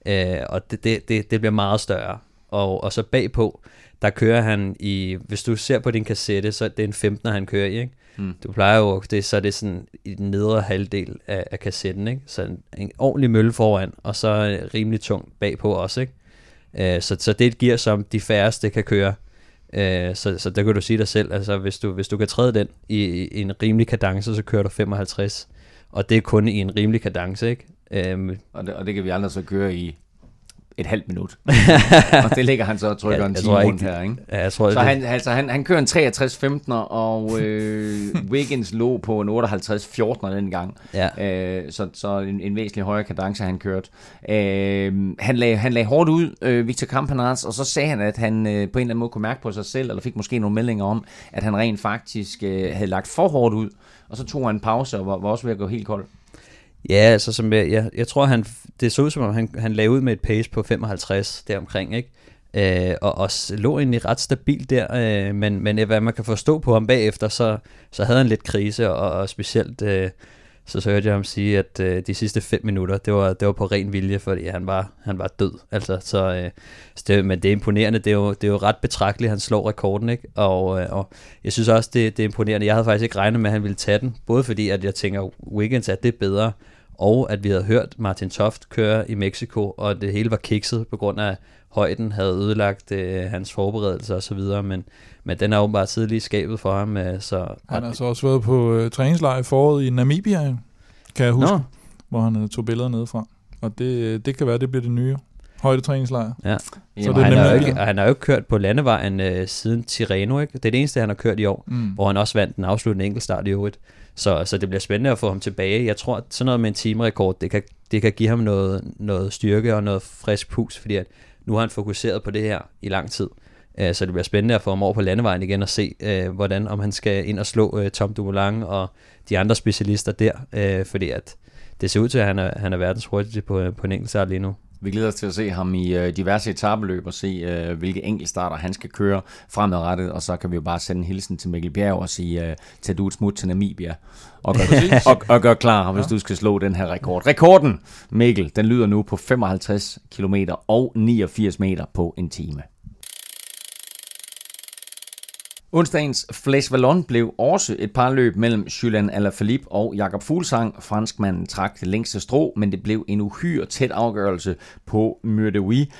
Øh, og det, det, det, det bliver meget større. Og, og så bagpå, der kører han i, hvis du ser på din kassette, så det er en 15, han kører i, ikke? Mm. Du plejer jo, det, så er det sådan i den nedre halvdel af, af kassetten, ikke? Så en, en ordentlig mølle foran, og så rimelig tung bagpå også, ikke? Øh, så, så det er et gear, som de færreste kan køre. Øh, så, så der kan du sige dig selv, altså hvis du, hvis du kan træde den i, i en rimelig kadence, så kører du 55. Og det er kun i en rimelig kadence, ikke? Øhm, og, det, og det kan vi andre så køre i et halvt minut. og det ligger han så og trykker ja, en time rundt her, ikke? Ja, jeg tror, så det... han, altså, han, han kører en 63-15'er, og øh, Wiggins lå på en 58-14'er den gang. Ja. Øh, så så en, en væsentlig højere kadence, han kørte. Øh, han, lagde, han lagde hårdt ud, øh, Victor Campanars, og så sagde han, at han øh, på en eller anden måde kunne mærke på sig selv, eller fik måske nogle meldinger om, at han rent faktisk øh, havde lagt for hårdt ud, og så tog han en pause og var, var også ved at gå helt kold. Ja, altså som jeg, jeg, jeg tror, han, det så ud som om, han, han lagde ud med et pace på 55 deromkring, ikke? Øh, og, også lå egentlig ret stabil der, øh, men, men hvad man kan forstå på ham bagefter, så, så havde han lidt krise, og, og specielt øh, så, så hørte jeg ham sige, at øh, de sidste fem minutter, det var, det var på ren vilje, fordi han var, han var død. Altså, så, øh, så det, men det er imponerende, det er, jo, det er jo ret betragteligt, han slår rekorden, ikke? Og, øh, og jeg synes også, det, det er imponerende. Jeg havde faktisk ikke regnet med, at han ville tage den, både fordi, at jeg tænker, Wiggins er det bedre, og at vi havde hørt Martin Toft køre i Mexico, og det hele var kikset på grund af højden havde ødelagt øh, hans forberedelser osv., men, men den er åbenbart siddet lige skabet for ham. Øh, så, han har så også været på øh, træningslejr i foråret i Namibia, kan jeg huske, Nå. hvor han øh, tog billeder ned fra. Og det, øh, det kan være, det bliver det nye højdetræningslejr. Ja. Så Jamen, det han, har jo ikke, han har jo ikke kørt på landevejen øh, siden Tirreno, ikke? Det er det eneste, han har kørt i år, mm. hvor han også vandt den afsluttende enkeltstart i øvrigt. Så, så det bliver spændende at få ham tilbage. Jeg tror, at sådan noget med en timerekord, det kan, det kan give ham noget, noget styrke og noget frisk pus, fordi at nu har han fokuseret på det her i lang tid. Øh, så det bliver spændende at få ham over på landevejen igen og se, øh, hvordan om han skal ind og slå øh, Tom Dumoulin og de andre specialister der, fordi at det ser ud til, at han er, han er verdens hurtigste på, på en enkelt lige nu. Vi glæder os til at se ham i øh, diverse etabeløb og se, øh, hvilke enkeltstarter han skal køre fremadrettet. Og så kan vi jo bare sende en hilsen til Mikkel Bjerg og sige, øh, tag du et smut til Namibia og gør, og, og gør klar, hvis ja. du skal slå den her rekord. Rekorden, Mikkel, den lyder nu på 55 km og 89 meter på en time. Onsdagens Flash Vallon blev også et par løb mellem Julian Alaphilippe og Jakob Fuglsang. Franskmanden trak det længste strå, men det blev en uhyre tæt afgørelse på Myrdewi.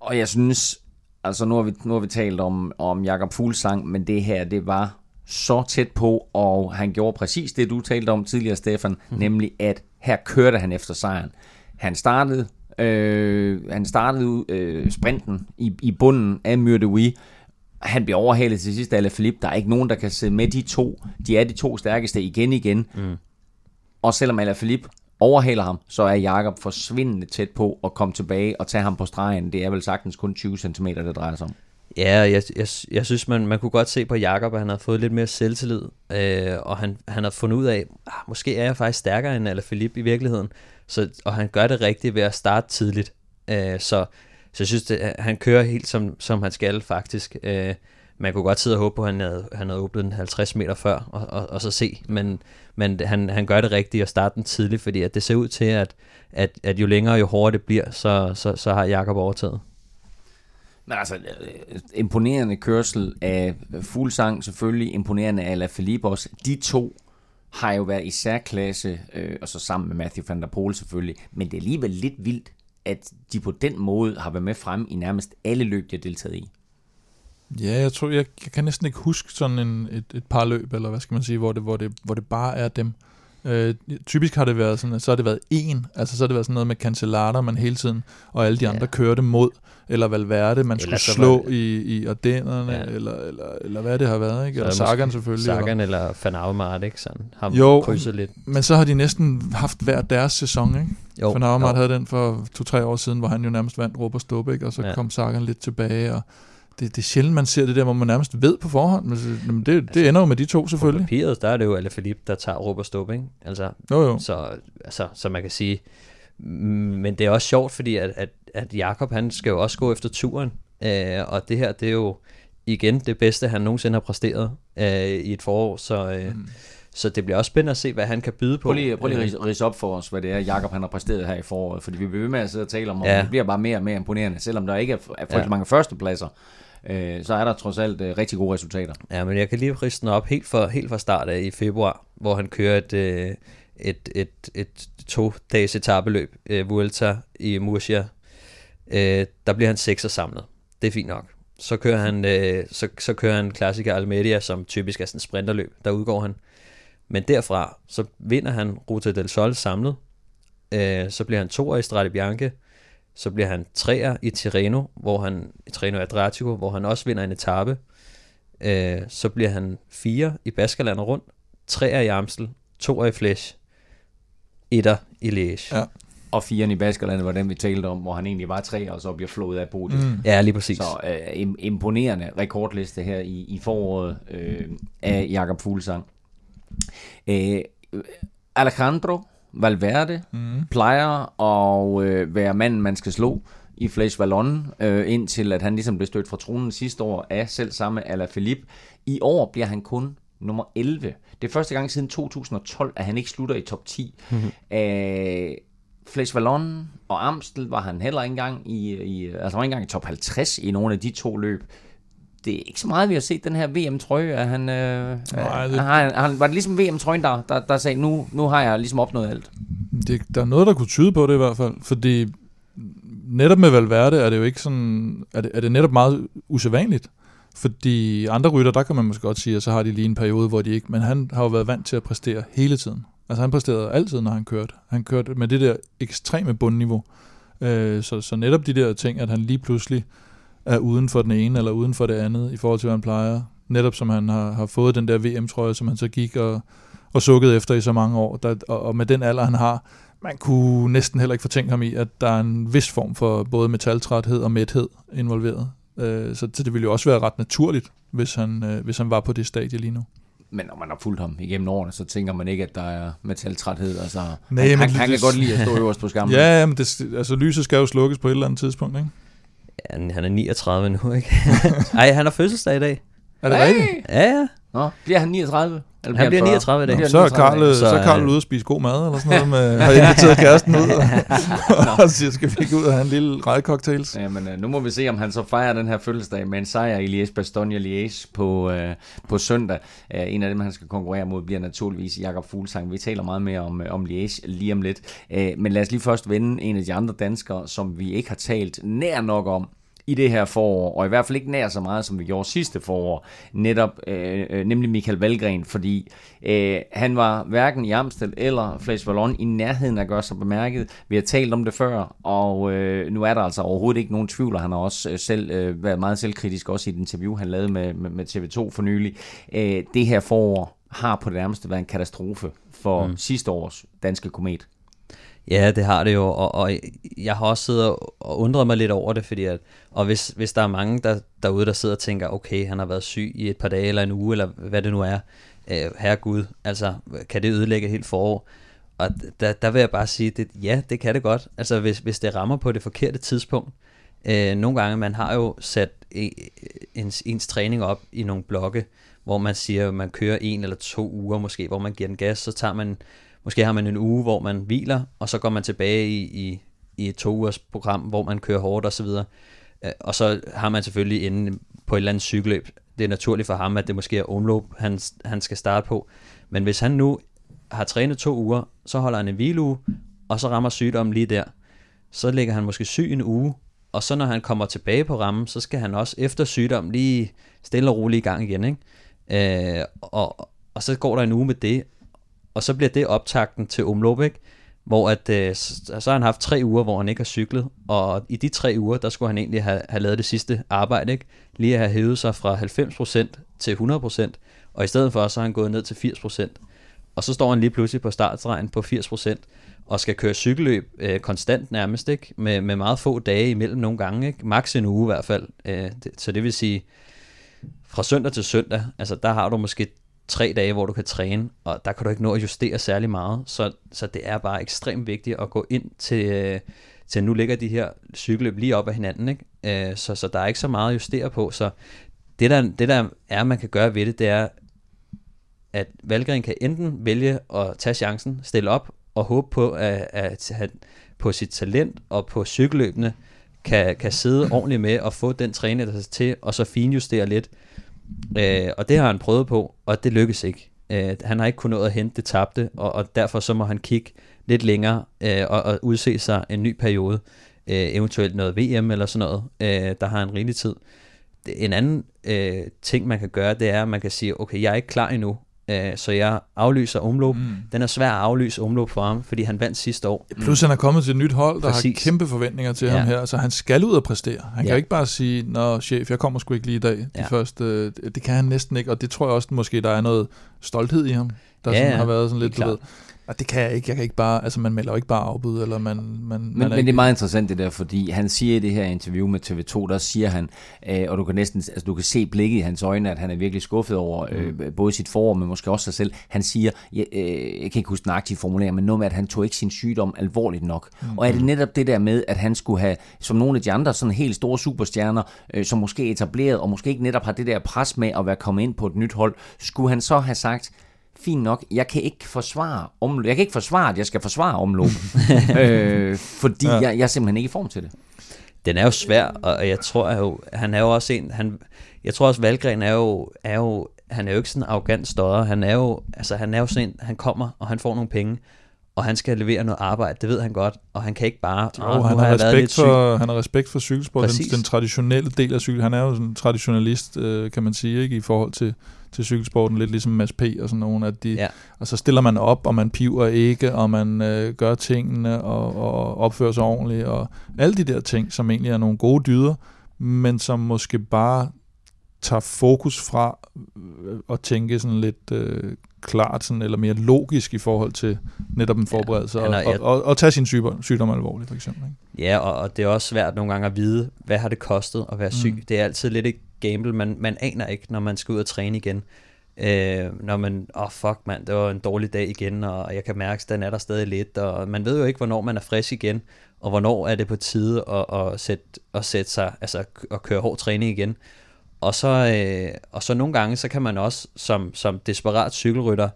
Og jeg synes, altså nu har vi, nu har vi talt om, om Jakob Fuglsang, men det her, det var så tæt på, og han gjorde præcis det, du talte om tidligere, Stefan, mm. nemlig at her kørte han efter sejren. Han startede, øh, han startede øh, sprinten i, i bunden af Myrdewi, han bliver overhalet til sidst af Alaphilippe. Der er ikke nogen, der kan sidde med de to. De er de to stærkeste igen igen. Mm. Og selvom Alaphilippe overhaler ham, så er Jakob forsvindende tæt på at komme tilbage og tage ham på stregen. Det er vel sagtens kun 20 cm, det drejer sig om. Ja, jeg, jeg, jeg synes, man, man kunne godt se på Jakob, at han har fået lidt mere selvtillid, øh, og han, han har fundet ud af, ah, måske er jeg faktisk stærkere end Alaphilippe i virkeligheden, så, og han gør det rigtigt ved at starte tidligt. Øh, så så jeg synes, det, øh, han kører helt som, som han skal faktisk. Øh, man kunne godt sidde og håbe på, at han havde, han havde åbnet den 50 meter før, og, og, og så se. Men, men han, han gør det rigtigt og starte den tidligt, fordi at det ser ud til, at, at, at jo længere jo hårdere det bliver, så, så, så har Jakob overtaget. Men altså, øh, imponerende kørsel af Fuglsang, selvfølgelig imponerende af La Philippe også. De to har jo været i særklasse, øh, og så sammen med Matthew van der Poel selvfølgelig, men det er alligevel lidt vildt, at de på den måde har været med frem i nærmest alle løb, de har deltaget i. Ja, jeg tror, jeg, jeg kan næsten ikke huske sådan en, et, et par løb, eller hvad skal man sige, hvor det, hvor det, hvor det bare er dem. Øh, typisk har det været sådan, så har det været en, altså så har det været sådan noget med cancellater, man hele tiden, og alle de andre ja. kørte mod, eller Valverde, man eller skulle slå det, i, i Ardennerne, ja. eller, eller, eller hvad det har været, ikke? Eller Sagan selvfølgelig. Sagan eller, eller Van Avermaet, ikke? Sådan, har jo, krydset lidt. men så har de næsten haft hver deres sæson, ikke? Jo, Van Avermaet havde den for to-tre år siden, hvor han jo nærmest vandt Robert Stub, ikke? Og så ja. kom Sagan lidt tilbage, og det, det er sjældent, man ser det der, hvor man nærmest ved på forhånd. Men det, det altså, ender jo med de to selvfølgelig. På papiret, der er det jo Alaphilippe, der tager Robert Stubb, ikke? Altså, jo, jo. Så, altså, så man kan sige... Men det er også sjovt, fordi at, at, at Jakob han skal jo også gå efter turen. Øh, og det her, det er jo igen det bedste, han nogensinde har præsteret øh, i et forår. Så, øh, mm. Så det bliver også spændende at se, hvad han kan byde på. Prøv lige, prøv lige at øh. rise op for os, hvad det er, Jakob han har præsteret her i foråret. Fordi vi bliver ved med at sidde og tale om, og ja. det bliver bare mere og mere imponerende. Selvom der ikke er, er ja. mange førstepladser, øh, så er der trods alt øh, rigtig gode resultater. Ja, men jeg kan lige riste op helt fra, helt fra start af i februar, hvor han kører et, øh, et, et, et to-dages etabeløb, øh, Vuelta i Murcia. Øh, der bliver han sekser samlet. Det er fint nok. Så kører han, øh, så, så kører han klassiker Almedia, som typisk er sådan en sprinterløb. Der udgår han. Men derfra, så vinder han Ruta del Sol samlet. Øh, så bliver han to i Strade Bianche. Så bliver han treer i Tirreno, hvor han, i Tirreno Adriatico, hvor han også vinder en etape. Øh, så bliver han fire i Baskerland rundt, treer i Amstel, toer i Flesch, etter i Liège. Ja. Og fire i Baskerland var den, vi talte om, hvor han egentlig var tre, og så bliver flået af podiet. Mm. Ja, lige præcis. Så øh, imponerende rekordliste her i, i foråret øh, af Jakob Fuglsang. Øh, Alejandro Valverde mm. plejer at øh, være manden, man skal slå i Flash Vallon, øh, indtil at han ligesom blev stødt fra tronen sidste år af selv samme Alaphilippe. I år bliver han kun nummer 11. Det er første gang siden 2012, at han ikke slutter i top 10. Mm-hmm. Æh, Flash Vallon og Amstel var han heller ikke engang i, i, altså var ikke engang i top 50 i nogle af de to løb det er ikke så meget, vi har set den her VM-trøje. At han, øh, Nej, det... han, han, var det ligesom VM-trøjen, der, der, der sagde, nu, nu har jeg ligesom opnået alt? Det, der er noget, der kunne tyde på det i hvert fald, fordi netop med Valverde er det jo ikke sådan, er det, er det netop meget usædvanligt. Fordi andre rytter, der kan man måske godt sige, at så har de lige en periode, hvor de ikke, men han har jo været vant til at præstere hele tiden. Altså han præsterede altid, når han kørte. Han kørte med det der ekstreme bundniveau. Øh, så, så netop de der ting, at han lige pludselig er uden for den ene eller uden for det andet, i forhold til, hvad han plejer. Netop som han har, har fået den der VM-trøje, som han så gik og, og sukkede efter i så mange år. Der, og, og med den alder, han har, man kunne næsten heller ikke fortænke ham i, at der er en vis form for både metaltræthed og mæthed involveret. Øh, så det ville jo også være ret naturligt, hvis han, øh, hvis han var på det stadie lige nu. Men når man har fulgt ham igennem årene, så tænker man ikke, at der er metaltræthed. Altså, Nej, han, han, han kan godt lide at stå øverst på skammen. ja, men det, altså, lyset skal jo slukkes på et eller andet tidspunkt, ikke? Han er 39 nu, ikke? Ej, han har fødselsdag i dag. Er det rigtigt? Ja, ja. Nå, bliver han 39? Eller han bliver 39 i dag. så er Karl, så, så er Karl ude og spise god mad, eller sådan noget, med, har inviteret kæresten ud, og, og siger, skal vi ikke ud og have en lille rejcocktails? men uh, nu må vi se, om han så fejrer den her fødselsdag med en sejr i Liège, Bastogne Liège på, uh, på søndag. Uh, en af dem, han skal konkurrere mod, bliver naturligvis Jakob Fuglsang. Vi taler meget mere om, om Liège lige om lidt. Uh, men lad os lige først vende en af de andre danskere, som vi ikke har talt nær nok om i det her forår, og i hvert fald ikke nær så meget, som vi gjorde sidste forår, netop, øh, øh, nemlig Michael Valgren, fordi øh, han var hverken i Amstel eller Flash Vallon i nærheden at gøre sig bemærket. Vi har talt om det før, og øh, nu er der altså overhovedet ikke nogen tvivl, og han har også øh, selv øh, været meget selvkritisk, også i et interview, han lavede med, med, med TV2 for nylig. Øh, det her forår har på det nærmeste været en katastrofe for mm. sidste års danske komet. Ja, det har det jo, og, og jeg har også siddet og undret mig lidt over det, fordi at, og hvis, hvis der er mange der, derude, der sidder og tænker, okay, han har været syg i et par dage eller en uge, eller hvad det nu er, øh, herregud, altså, kan det ødelægge helt forår? Og der, der vil jeg bare sige, at ja, det kan det godt, altså hvis, hvis det rammer på det forkerte tidspunkt. Øh, nogle gange, man har jo sat e, ens, ens træning op i nogle blokke, hvor man siger, at man kører en eller to uger måske, hvor man giver den gas, så tager man Måske har man en uge, hvor man hviler, og så går man tilbage i, i, i et to ugers program, hvor man kører hårdt osv. Øh, og så har man selvfølgelig inde på et eller andet cykelløb. Det er naturligt for ham, at det måske er omløb, han, han skal starte på. Men hvis han nu har trænet to uger, så holder han en hvileuge, og så rammer sygdommen lige der. Så ligger han måske syg en uge, og så når han kommer tilbage på rammen, så skal han også efter sygdom lige stille og roligt i gang igen. Ikke? Øh, og, og så går der en uge med det, og så bliver det optakten til omløb, ikke? hvor at, øh, så har han haft tre uger, hvor han ikke har cyklet, og i de tre uger, der skulle han egentlig have, have lavet det sidste arbejde, ikke? lige at have hævet sig fra 90% til 100%, og i stedet for, så har han gået ned til 80%. Og så står han lige pludselig på startstregen på 80%, og skal køre cykelløb øh, konstant nærmest, ikke? Med, med meget få dage imellem nogle gange, ikke? max en uge i hvert fald. Øh, det, så det vil sige, fra søndag til søndag, altså der har du måske tre dage, hvor du kan træne, og der kan du ikke nå at justere særlig meget, så, så det er bare ekstremt vigtigt at gå ind til, øh, til nu ligger de her cykelløb lige op ad hinanden, ikke? Øh, så, så der er ikke så meget at justere på, så det der, det der er, man kan gøre ved det, det er, at Valgren kan enten vælge at tage chancen, stille op og håbe på, at, at han på sit talent og på cykelløbene kan, kan sidde ordentligt med og få den træning, der skal til, og så finjustere lidt, Øh, og det har han prøvet på, og det lykkes ikke. Øh, han har ikke kunnet nå at hente det tabte, og, og derfor så må han kigge lidt længere øh, og, og udse sig en ny periode. Øh, eventuelt noget VM eller sådan noget. Øh, der har han rigelig tid. En anden øh, ting, man kan gøre, det er, at man kan sige, okay, jeg er ikke klar endnu, Øh, så jeg aflyser omløb. Mm. Den er svær at aflyse omløb for ham, fordi han vandt sidste år. Plus han er kommet til et nyt hold, der Præcis. har kæmpe forventninger til ja. ham her, så han skal ud og præstere. Han ja. kan ikke bare sige, nå chef, jeg kommer sgu ikke lige i dag. Ja. De første, det kan han næsten ikke, og det tror jeg også måske, der er noget stolthed i ham, der ja, sådan har været sådan lidt, du ved, og det kan jeg ikke. Jeg kan ikke bare, altså man melder jo ikke bare afbud, eller man... man men, man men det er meget interessant det der, fordi han siger i det her interview med TV2, der siger han, øh, og du kan næsten, altså du kan se blikket i hans øjne, at han er virkelig skuffet over øh, mm. både sit forår, men måske også sig selv. Han siger, jeg, øh, jeg kan ikke huske den aktive formulering, men noget med, at han tog ikke sin sygdom alvorligt nok. Mm. Og er det netop det der med, at han skulle have, som nogle af de andre sådan helt store superstjerner, øh, som måske etableret, og måske ikke netop har det der pres med at være kommet ind på et nyt hold, skulle han så have sagt, fint nok, jeg kan ikke forsvare omløb. Jeg kan ikke forsvare, at jeg skal forsvare omløb, øh, fordi ja. jeg, jeg er simpelthen ikke i form til det. Den er jo svær, og jeg tror jo, han er jo også en, han, jeg tror også, Valgren er jo, er jo, han er jo ikke sådan en arrogant stodder, han er jo, altså han er jo sådan en, han kommer, og han får nogle penge, og han skal levere noget arbejde, det ved han godt, og han kan ikke bare... Jo, han, har respekt for, han har respekt for cykelsport, den, den traditionelle del af cykel. Han er jo sådan en traditionalist, øh, kan man sige, ikke, i forhold til, til cykelsporten, lidt ligesom Mads P. og sådan nogle, at de, ja. og så stiller man op, og man piver ikke, og man øh, gør tingene, og, og opfører sig ordentligt, og alle de der ting, som egentlig er nogle gode dyder, men som måske bare tager fokus fra øh, at tænke sådan lidt øh, klart sådan, eller mere logisk i forhold til netop en forberedelse, ja, og, og, og, og tage sin sygdom, sygdom alvorligt for eksempel. Ikke? Ja, og, og det er også svært nogle gange at vide, hvad har det kostet at være syg. Mm. Det er altid lidt et gamble, man, man aner ikke, når man skal ud og træne igen. Øh, når man, åh oh fuck mand, det var en dårlig dag igen, og jeg kan mærke, at den er der stadig lidt, og man ved jo ikke, hvornår man er frisk igen, og hvornår er det på tide at, at, sætte, at sætte sig, altså at køre hård træning igen. og så, øh, og så nogle gange, så kan man også som, som desperat cykelrytter,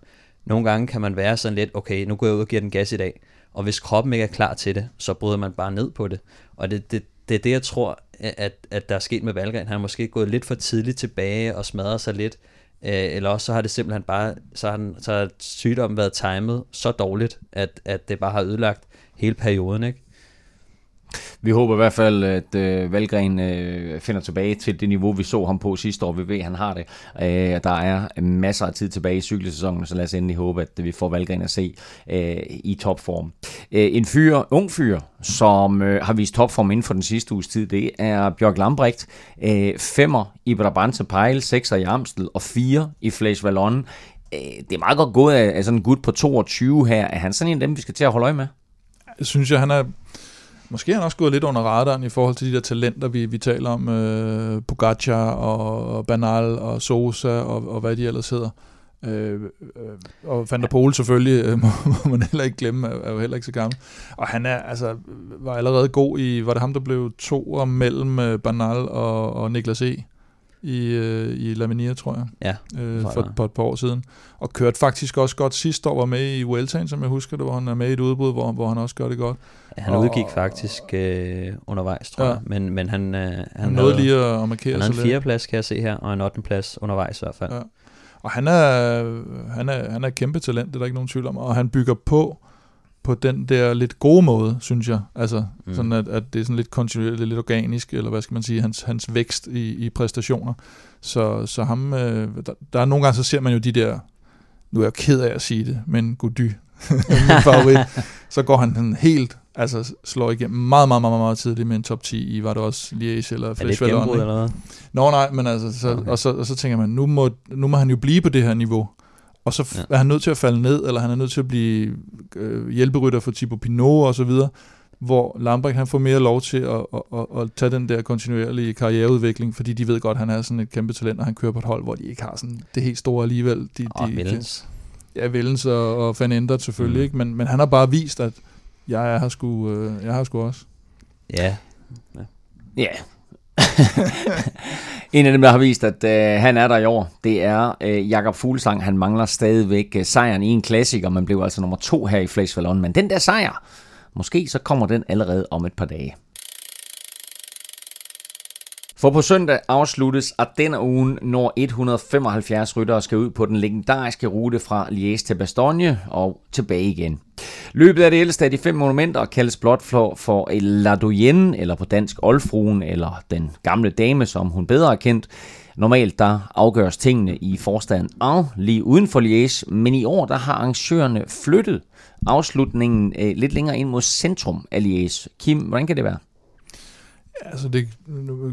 nogle gange kan man være sådan lidt, okay, nu går jeg ud og giver den gas i dag. Og hvis kroppen ikke er klar til det, så bryder man bare ned på det. Og det, det, det er det, jeg tror, at, at der er sket med Valgren. Han har måske gået lidt for tidligt tilbage og smadret sig lidt. Øh, eller også så har det simpelthen bare, så har, den, så har sygdommen været timet så dårligt, at, at det bare har ødelagt hele perioden, ikke? Vi håber i hvert fald, at øh, Valgren øh, finder tilbage til det niveau, vi så ham på sidste år. Vi ved, at han har det. Øh, der er masser af tid tilbage i cykelsæsonen, så lad os endelig håbe, at vi får Valgren at se øh, i topform. Øh, en fyr, ung fyr, som øh, har vist topform inden for den sidste uges tid, det er Bjørk Lambrecht. Øh, femmer i Brabantse Pejl, sekser i Amstel og fire i Flash Vallon. Øh, det er meget godt gået af, af sådan en gut på 22 her. Er han sådan en af dem, vi skal til at holde øje med? Jeg synes jeg, han er Måske er han også gået lidt under radaren i forhold til de der talenter, vi, vi taler om. Øh, Pogacar og, Banal og Sosa og, og hvad de ellers hedder. Øh, øh, og Van der Pol selvfølgelig, øh, må, må man heller ikke glemme, er, er jo heller ikke så gammel. Og han er, altså, var allerede god i, var det ham, der blev to mellem øh, Banal og, og Niklas E i, øh, i Laminia, tror jeg, ja, øh, for, for et par år siden. Og kørte faktisk også godt sidste år, var med i Vueltaen, som jeg husker det, hvor han er med i et udbrud, hvor, hvor han også gør det godt. Ja, han og, udgik faktisk øh, undervejs, tror ja. jeg, men, men han, øh, han, han nåede lige at markere sig Han havde en fjerdeplads, kan jeg se her, og en 8. plads undervejs i hvert fald. Ja. Og han er, han, er, han er et kæmpe talent, det er der ikke nogen tvivl om, og han bygger på på den der lidt gode måde, synes jeg. Altså, mm. sådan at, at det er sådan lidt kontinuerligt, lidt organisk, eller hvad skal man sige, hans, hans vækst i, i præstationer. Så, så ham, øh, der, der er nogle gange, så ser man jo de der, nu er jeg ked af at sige det, men Gody, min favorit, så går han den helt, altså slår igennem meget, meget, meget, meget tidligt med en top 10 i, var det også Liège eller Vallon. Er det et eller hvad? Nå nej, men altså, så, okay. og, så, og så tænker man, nu må, nu må han jo blive på det her niveau og så ja. er han nødt til at falde ned, eller han er nødt til at blive øh, hjælperytter for Thibaut Pinot og så videre, hvor Lambrecht han får mere lov til at, at, at, at tage den der kontinuerlige karriereudvikling, fordi de ved godt, at han er sådan et kæmpe talent, og han kører på et hold, hvor de ikke har sådan det helt store alligevel. De, og de, Vellens. Ja, Vellens og, og Van Endert selvfølgelig, mm. ikke? Men, men han har bare vist, at jeg er her sgu, øh, jeg har sgu også. Ja. Ja, ja en af dem, der har vist, at øh, han er der i år, det er øh, Jakob Fuglsang. Han mangler stadigvæk øh, sejren i en klassiker, man blev altså nummer to her i Flash Vallon. Men den der sejr, måske så kommer den allerede om et par dage. For på søndag afsluttes denne ugen, når 175 ryttere skal ud på den legendariske rute fra Liège til Bastogne og tilbage igen. Løbet er det ældste af de fem monumenter og kaldes blot for, for La Doyenne, eller på dansk Olfruen, eller den gamle dame, som hun bedre er kendt. Normalt der afgøres tingene i forstaden Au, lige uden for Liège, men i år der har arrangørerne flyttet afslutningen øh, lidt længere ind mod centrum af Liège. Kim, hvordan kan det være? Altså det,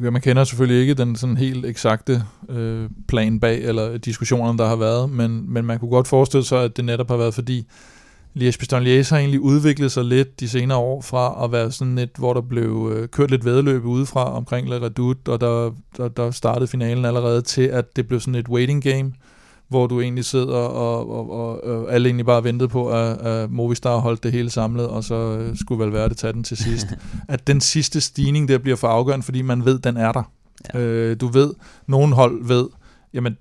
man kender selvfølgelig ikke den sådan helt eksakte øh, plan bag, eller diskussionerne, der har været, men, men man kunne godt forestille sig, at det netop har været fordi, Liège Bastogne Liège har egentlig udviklet sig lidt de senere år fra at være sådan et, hvor der blev øh, kørt lidt vedløb udefra omkring La Redoute, og der, der, der startede finalen allerede til, at det blev sådan et waiting game, hvor du egentlig sidder og, og, og, og alle egentlig bare ventede på, at, at Movistar holdt det hele samlet, og så øh, skulle vel være det tage den til sidst. at den sidste stigning der bliver for afgørende, fordi man ved, den er der. Ja. Øh, du ved, nogen hold ved, jamen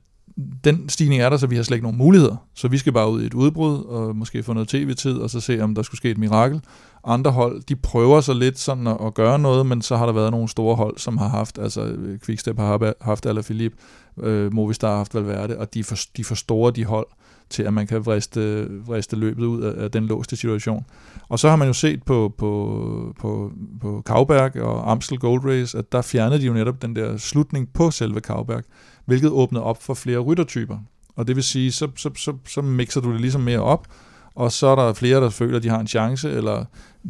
den stigning er der, så vi har slet ikke nogen muligheder. Så vi skal bare ud i et udbrud, og måske få noget tv-tid, og så se, om der skulle ske et mirakel. Andre hold, de prøver så lidt sådan at, at gøre noget, men så har der været nogle store hold, som har haft, altså Quickstep har haft Alaphilippe, øh, Movistar har haft Valverde, og de, for, de for store de hold til, at man kan vriste, vriste løbet ud af, af den låste situation. Og så har man jo set på, på, på, på Kauberg og Amstel Gold Race, at der fjernede de jo netop den der slutning på selve Kauberg, hvilket åbnede op for flere ryttertyper. Og det vil sige, så, så, så, så mixer du det ligesom mere op, og så er der flere, der føler, at de har en chance, eller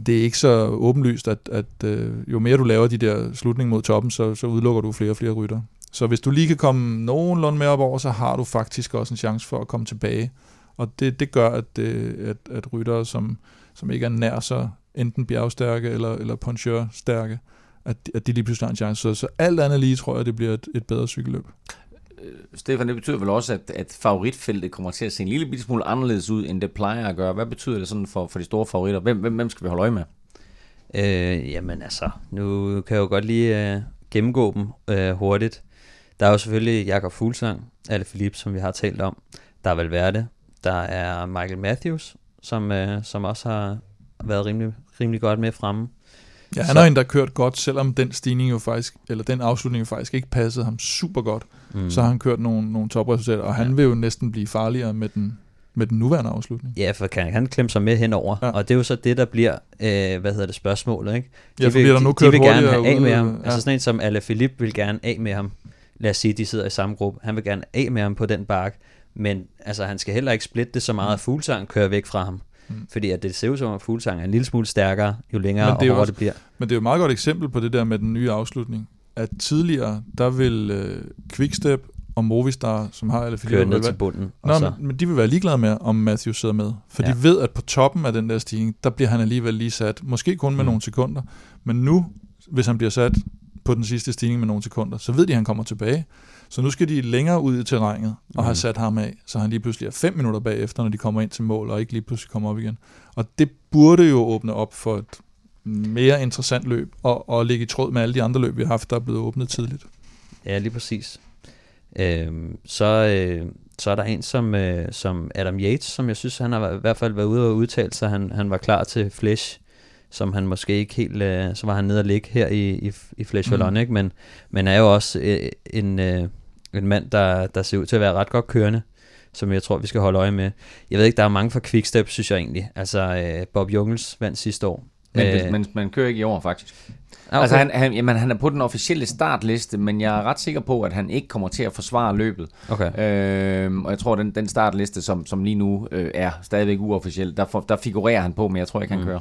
det er ikke så åbenlyst, at, at øh, jo mere du laver de der slutning mod toppen, så, så udelukker du flere og flere rytter. Så hvis du lige kan komme nogenlunde mere op over, så har du faktisk også en chance for at komme tilbage. Og det, det gør, at, øh, at, at ryttere, som, som ikke er nær så enten bjergstærke eller, eller poncheur-stærke, at, at de lige pludselig har en chance. Så, så alt andet lige tror jeg, det bliver et, et bedre cykelløb. Øh, Stefan, det betyder vel også, at, at favoritfeltet kommer til at se en lille smule anderledes ud, end det plejer at gøre. Hvad betyder det sådan for, for de store favoritter? Hvem, hvem, hvem skal vi holde øje med? Øh, jamen altså, nu kan jeg jo godt lige øh, gennemgå dem øh, hurtigt. Der er jo selvfølgelig Jakob Fuglsang, alle Philippe, som vi har talt om. Der er Valverde. Der er Michael Matthews, som, øh, som også har været rimelig, rimelig godt med fremme. Ja, han har en, der kørt godt, selvom den stigning jo faktisk, eller den afslutning jo faktisk ikke passede ham super godt. Mm. Så har han kørt nogle, nogle topresultater, og han ja. vil jo næsten blive farligere med den, med den nuværende afslutning. Ja, for kan han klemme sig med henover, ja. og det er jo så det, der bliver, øh, hvad hedder det, spørgsmålet, ikke? De ja, for vil, der nu de, de vil gerne have af med ham. Ja. Altså sådan en som Alain Philippe vil gerne af med ham. Lad os sige, de sidder i samme gruppe. Han vil gerne af med ham på den bakke, men altså, han skal heller ikke splitte det så meget, at Fuglsang kører væk fra ham. Mm. Fordi at det ser ud som, at Fuglsang er en lille smule stærkere, jo længere og hårdere det bliver. Men det er jo et meget godt eksempel på det der med den nye afslutning. At tidligere, der vil uh, Quickstep og Movistar, som har alle Kører ned til bunden. Nå, men, men de vil være ligeglade med, om Matthew sidder med. For ja. de ved, at på toppen af den der stigning, der bliver han alligevel lige sat. Måske kun med mm. nogle sekunder. Men nu, hvis han bliver sat på den sidste stigning med nogle sekunder, så ved de, at han kommer tilbage. Så nu skal de længere ud i terrænet og mm. have sat ham af, så han lige pludselig er fem minutter bagefter, når de kommer ind til mål, og ikke lige pludselig kommer op igen. Og det burde jo åbne op for et mere interessant løb, og, og ligge i tråd med alle de andre løb, vi har haft, der er blevet åbnet tidligt. Ja, lige præcis. Øhm, så, øh, så er der en som, øh, som Adam Yates, som jeg synes, han har i hvert fald været ude og udtalt sig, han, han var klar til Flash, som han måske ikke helt, øh, så var han nede og ligge her i, i, i Flash mm. Vallon, ikke? Men, men er jo også øh, en, øh, en mand, der, der ser ud til at være ret godt kørende, som jeg tror, vi skal holde øje med. Jeg ved ikke, der er mange fra Quickstep, synes jeg egentlig. Altså, øh, Bob Jungels vandt sidste år. Men, øh, men man kører ikke i år, faktisk. Ah, altså, okay. Altså han, han, jamen, han er på den officielle startliste, men jeg er ret sikker på, at han ikke kommer til at forsvare løbet. Okay. Øhm, og jeg tror, den, den startliste, som, som lige nu øh, er stadigvæk uofficiel, der, for, der figurerer han på, men jeg tror ikke, han mm. kører.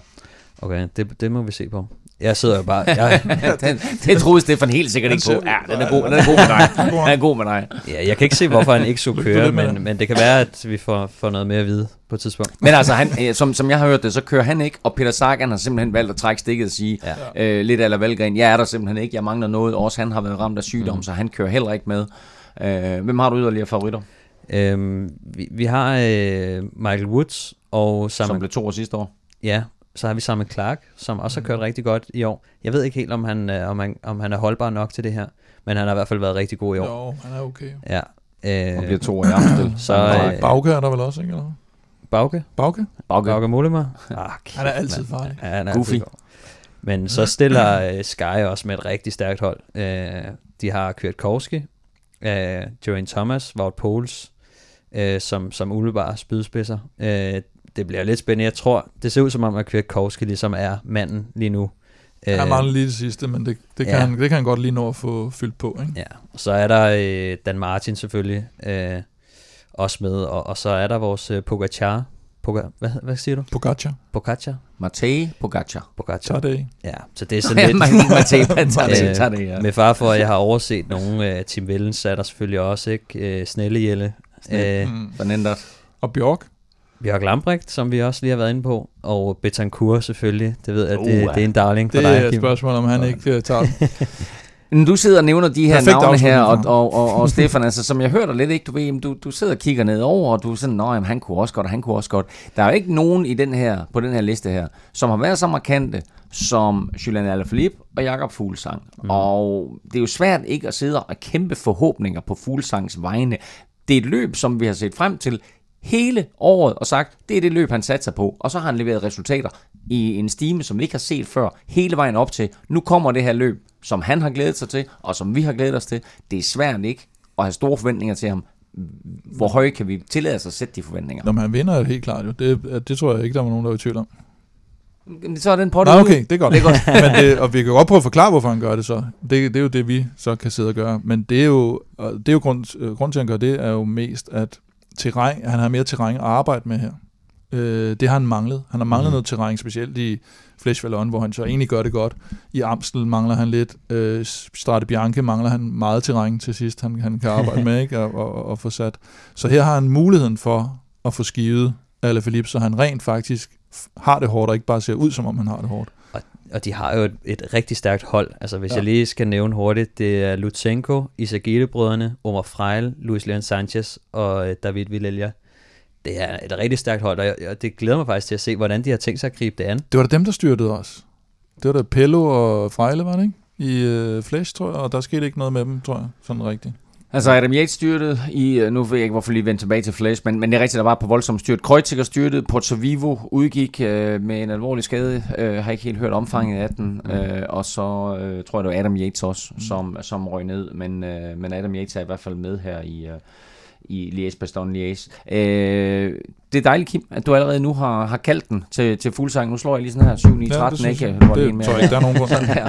Okay, det, det må vi se på. Jeg sidder jo bare... Jeg, den, det troede Stefan helt sikkert ikke på. Ja, den er god, den er god med dig. Den er god med dig. Ja, jeg kan ikke se, hvorfor han ikke så køre, men, men det kan være, at vi får, får noget mere at vide på et tidspunkt. Men altså, han, øh, som, som jeg har hørt det, så kører han ikke, og Peter Sagan har simpelthen valgt at trække stikket og sige, ja. øh, lidt eller Valgren, jeg er der simpelthen ikke, jeg mangler noget. Også han har været ramt af sygdom, mm. så han kører heller ikke med. Øh, hvem har du yderligere favoritter? Øhm, vi, vi har øh, Michael Woods og Sam Som blev to år sidste år. Ja, så har vi Simon Clark, som også har kørt mm. rigtig godt i år. Jeg ved ikke helt, om han, øh, om han, om han er holdbar nok til det her, men han har i hvert fald været rigtig god i år. Jo, han er okay. Ja. Øh, og bliver to år i Amstel. så, øh, Bauke er der vel også, ikke? Eller? Bauke? Bauke? Bauke, Bauke Mollema. Ah, han er altid farlig. Ja, han er Goofy. Altid men så stiller uh, Sky også med et rigtig stærkt hold. Uh, de har kørt Korski, uh, Joanne Thomas, Wout Poels, uh, som, som umiddelbare spydspidser. Uh, det bliver lidt spændende. Jeg tror, det ser ud som om, at Kwiatkowski ligesom er manden lige nu. Han øh, mangler lige det sidste, men det, det, kan, ja. han, det kan han godt lige nå at få fyldt på. Ikke? Ja, og så er der øh, Dan Martin selvfølgelig øh, også med, og, og så er der vores øh, Pogacar. Poga, hvad, hvad siger du? Pogacar. Pogacar. Matej Pogacar. Pogacar. Tadej. Ja, så det er sådan lidt... Matej Tadej, ja. Med far for, at jeg har overset nogle øh, Tim Vellens, så er der selvfølgelig også, ikke? Øh, Snellejelle. Snelle. Øh, mm. Og Bjørk. Bjørk Lambrecht, som vi også lige har været inde på, og Betancourt selvfølgelig. Det ved jeg, det, det er en darling for dig, Det er et spørgsmål, om han ikke uh, tager Du sidder og nævner de her Perfekt navne her, og, og, og, og Stefan, altså, som jeg hørte lidt, ikke, du, ved, du, du sidder og kigger ned over, og du er sådan, nej, han kunne også godt, og han kunne også godt. Der er jo ikke nogen i den her, på den her liste her, som har været så markante som Julian Alaphilippe og Jakob Fuglsang. Mm. Og det er jo svært ikke at sidde og kæmpe forhåbninger på Fuglsangs vegne. Det er et løb, som vi har set frem til hele året og sagt, det er det løb, han satser på. Og så har han leveret resultater i en stime, som vi ikke har set før, hele vejen op til. Nu kommer det her løb, som han har glædet sig til, og som vi har glædet os til. Det er svært ikke at have store forventninger til ham. Hvor høje kan vi tillade os at sætte de forventninger? Når man vinder det helt klart jo. Det, det tror jeg ikke, der var nogen, der var i tvivl om. Så er den på det Nå, okay, det er godt. Det er godt. Men det, og vi kan godt prøve at forklare, hvorfor han gør det så. Det, det er jo det, vi så kan sidde og gøre. Men det er jo, det er jo grund, øh, grund til, at han gør det, er jo mest, at terræn, han har mere terræn at arbejde med her. Øh, det har han manglet. Han har manglet mm. noget terræn, specielt i Flesh Vallon, hvor han så egentlig gør det godt. I Amstel mangler han lidt. Øh, Strade Bianche mangler han meget terræn til sidst, han, han kan arbejde med ikke? Og, og, og få sat. Så her har han muligheden for at få skivet Philippe, så han rent faktisk har det hårdt, og ikke bare ser ud, som om han har det hårdt og de har jo et, et rigtig stærkt hold. Altså hvis ja. jeg lige skal nævne hurtigt, det er Lutsenko, Isagire-brødrene, Omar Freil, Luis Leon Sanchez og øh, David Villella. Det er et rigtig stærkt hold, og, jeg, og det glæder mig faktisk til at se, hvordan de har tænkt sig at gribe det an. Det var da dem, der styrtede os. Det var da Pello og Freile, var det ikke? I øh, Flash, tror jeg, og der skete ikke noget med dem, tror jeg, sådan rigtigt. Altså Adam Yates styrtede i, øh, nu ved jeg ikke, hvorfor lige vende tilbage til Flash, men, men det er rigtigt, der var på voldsomt styrt. Kreuziger styrtede, Porto Vivo udgik øh, med en alvorlig skade, øh, har ikke helt hørt omfanget af den, mm. øh, og så øh, tror jeg, det var Adam Yates også, mm. som, som røg ned, men, øh, men Adam Yates er i hvert fald med her i, øh, i Liège, Bastogne Liège. Øh, det er dejligt, Kim, at du allerede nu har, har kaldt den til, til fuldsang. Nu slår jeg lige sådan her 7 9 13 ja, ikke? Det, det, det tror jeg ikke, der er nogen grund. sådan her.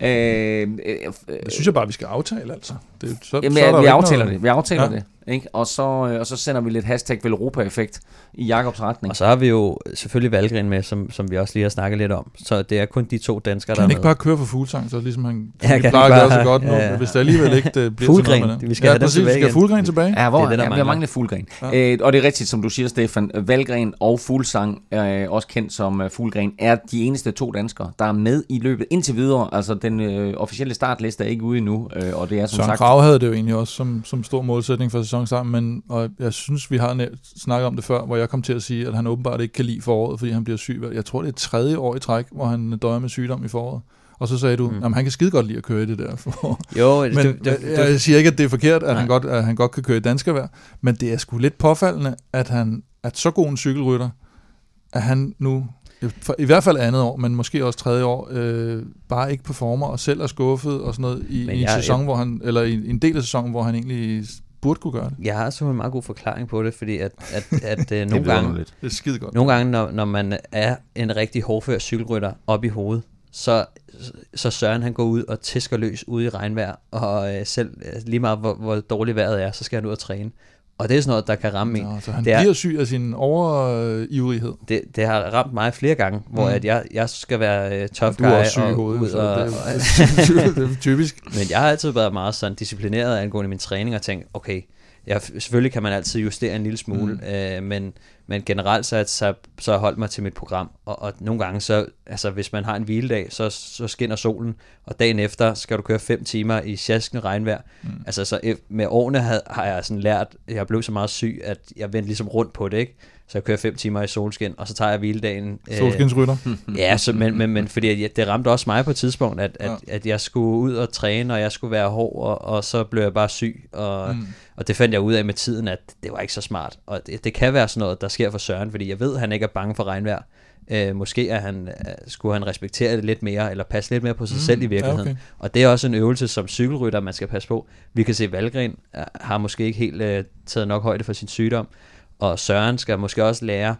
Øh, øh, det synes jeg bare, vi skal aftale, altså. Det, så, jamen, så ja, vi aftaler noget... det. Vi aftaler ja. det. Ikke? Og, så, øh, og så sender vi lidt hashtag Velropa-effekt i Jakobs retning. Og så har vi jo selvfølgelig Valgren med, som, som vi også lige har snakket lidt om. Så det er kun de to danskere, der Kan ikke bare køre for fuglsang, så ligesom han ja, kan plejer at gøre så godt nu, ja, ja. hvis det alligevel ikke det bliver fuglgren. noget med Vi skal ja, have præcis, tilbage vi skal fuglgren tilbage. Ja, hvor, det er det, der ja, vi har manglet fuglgren. Ja. Øh, og det er rigtigt, som du siger, Stefan. Valgren og Fuglsang, øh, også kendt som uh, Fuglgren, er de eneste to danskere, der er med i løbet indtil videre. Altså, den øh, officielle startliste er ikke ude endnu, øh, og det er som Søren sagt... Krav havde det jo egentlig også som, som stor målsætning for sæsonen, men og jeg synes, vi har snakket om det før, hvor jeg kom til at sige, at han åbenbart ikke kan lide foråret, fordi han bliver syg. Jeg tror, det er tredje år i træk, hvor han døjer med sygdom i foråret. Og så sagde du, mm. at han kan skide godt lide at køre i det der. For. Jo, men det, det, det, jeg siger ikke, at det er forkert, at han, godt, at han godt kan køre i danskervær, men det er sgu lidt påfaldende, at han at så god en cykelrytter, at han nu, i hvert fald andet år, men måske også tredje år, øh, bare ikke performer og selv er skuffet og sådan noget i, i en jeg, sæson, jeg, hvor han, eller i en del af sæsonen, hvor han egentlig burde kunne gøre det. Jeg har så en meget god forklaring på det, fordi at, at, at øh, nogle gange, det er skide godt. nogle gange, når, når man er en rigtig hårdfør cykelrytter op i hovedet, så, så Søren han går ud og tæsker løs ude i regnvejr, og øh, selv lige meget hvor, hvor dårligt vejret er, så skal han ud og træne. Og det er sådan noget, der kan ramme en. så han det er, bliver syg af sin overivrighed. Det, det har ramt mig flere gange, hvor mm. at jeg, jeg skal være uh, tough guy. Du er også syg i hovedet, ud og, det, er, det er typisk. Men jeg har altid været meget sådan disciplineret angående min træning og tænkt, okay, jeg, selvfølgelig kan man altid justere en lille smule, mm. øh, men, men generelt så, så, så holdt mig til mit program, og, og nogle gange så, altså hvis man har en hviledag, så, så skinner solen, og dagen efter skal du køre fem timer i sjaskende regnvejr. Mm. Altså så med årene har, har jeg sådan lært, jeg blev så meget syg, at jeg vendte ligesom rundt på det, ikke? Så jeg kører fem timer i solskin, og så tager jeg hviledagen. Øh, Solskinsrytter? ja, så, men, men, men fordi det ramte også mig på et tidspunkt, at, at, ja. at jeg skulle ud og træne, og jeg skulle være hård, og, og så blev jeg bare syg. Og, mm. og det fandt jeg ud af med tiden, at det var ikke så smart. Og det, det kan være sådan noget, der sker for Søren, fordi jeg ved, at han ikke er bange for regnvejr. Øh, måske er han, øh, skulle han respektere det lidt mere, eller passe lidt mere på sig mm, selv i virkeligheden. Ja, okay. Og det er også en øvelse som cykelrytter, man skal passe på. Vi kan se, at Valgren øh, har måske ikke helt uh, taget nok højde for sin sygdom, og Søren skal måske også lære,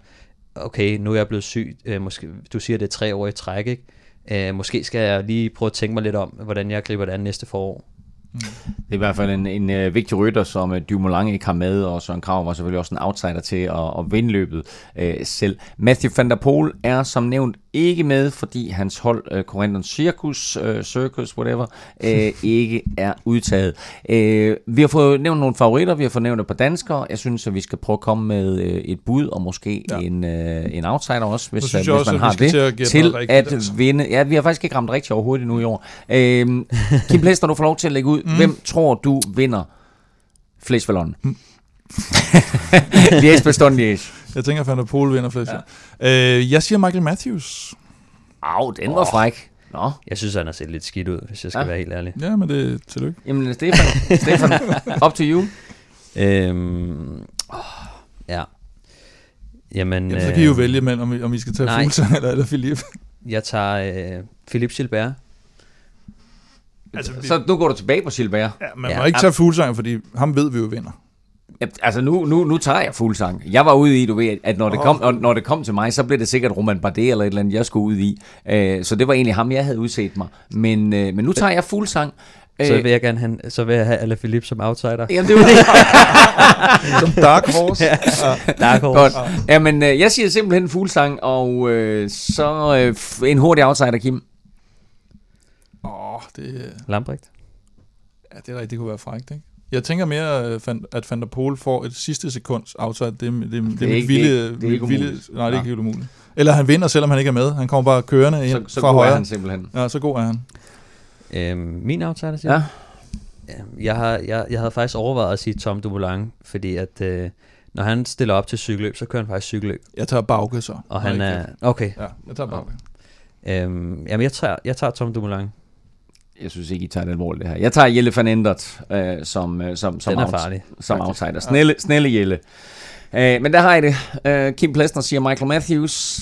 okay, nu er jeg blevet syg, øh, måske, du siger, det er tre år i træk, ikke? Øh, måske skal jeg lige prøve at tænke mig lidt om, hvordan jeg griber det an næste forår. Mm. Det er i hvert fald en, en uh, vigtig rytter, som uh, Dumoulin ikke har med, og Søren Krav var selvfølgelig også en outsider til at, at vinde løbet uh, selv. Matthew van der Poel er som nævnt ikke med, fordi hans hold, uh, Corinthians Circus, uh, Circus, whatever, uh, ikke er udtaget. Uh, vi har fået nævnt nogle favoritter, vi har fået nævnt et par danskere. Jeg synes, at vi skal prøve at komme med uh, et bud, og måske ja. en, uh, en outsider også, hvis, uh, hvis også, man har det, til at, til at altså. vinde. Ja, vi har faktisk ikke ramt rigtigt overhovedet nu i år. Uh, Kim Plester, du får lov til at lægge ud. Mm. Hvem tror du vinder Flæsvallon? Mm. Lies Baston Lies. Jeg tænker, at Van der Pol vinder flest. Ja. Øh, jeg siger Michael Matthews. Au, den var oh. fræk. Nå. Jeg synes, han har set lidt skidt ud, hvis jeg skal ja. være helt ærlig. Ja, men det er tillykke. Jamen, Stefan, Stefan up to you. Øhm, oh, ja. Jamen, Jamen, så kan I jo øh, vælge, men om, I, om I skal tage Fuglsang eller, eller Philip. Jeg tager øh, Philip Gilbert. Altså, så nu går du tilbage på Gilbert. Ja, man ja. må ikke tage Fuglsang, fordi ham ved vi jo vinder. Ja, altså nu, nu, nu tager jeg Fuglsang. Jeg var ude i, du ved, at når det, kom, når, når det kom til mig, så blev det sikkert Roman Bardet eller et eller andet, jeg skulle ud i. Uh, så det var egentlig ham, jeg havde udset mig. Men, uh, men nu tager jeg Fuglsang. Så vil jeg gerne have, så vil jeg have Alaphilippe som outsider. Jamen det var det. som dark horse. ja. Dark horse. Godt. Jamen jeg siger simpelthen Fuglsang, og så en hurtig outsider, Kim. Åh, oh, det... Lambrecht. Ja, det er rigtigt, det kunne være frækt, ikke? Jeg tænker mere, øh, at Van der Pol får et sidste sekunds outside. Det, det, det, det, det er ikke vilde, det, det er ikke vilde, Nej, det er ikke helt umuligt. Eller han vinder, selvom han ikke er med. Han kommer bare kørende ind så, så fra højre. Så er han simpelthen. Ja, så god er han. Øhm, min outsider, siger ja. Jeg, har, jeg, jeg havde faktisk overvejet at sige Tom Dumoulin, fordi at øh, når han stiller op til cykelløb, så kører han faktisk cykelløb. Jeg tager Bauke så. Og han er... Okay. Ja, jeg tager Bauke. Øhm, jamen, jeg tager, jeg tager Tom Dumoulin. Jeg synes ikke, I tager det alvorligt det her. Jeg tager Jelle van Endert øh, som, øh, som, som, er out, farlig, som outsider. Snelle, snelle Jelle. Øh, men der har I det. Øh, Kim Plesner siger Michael Matthews.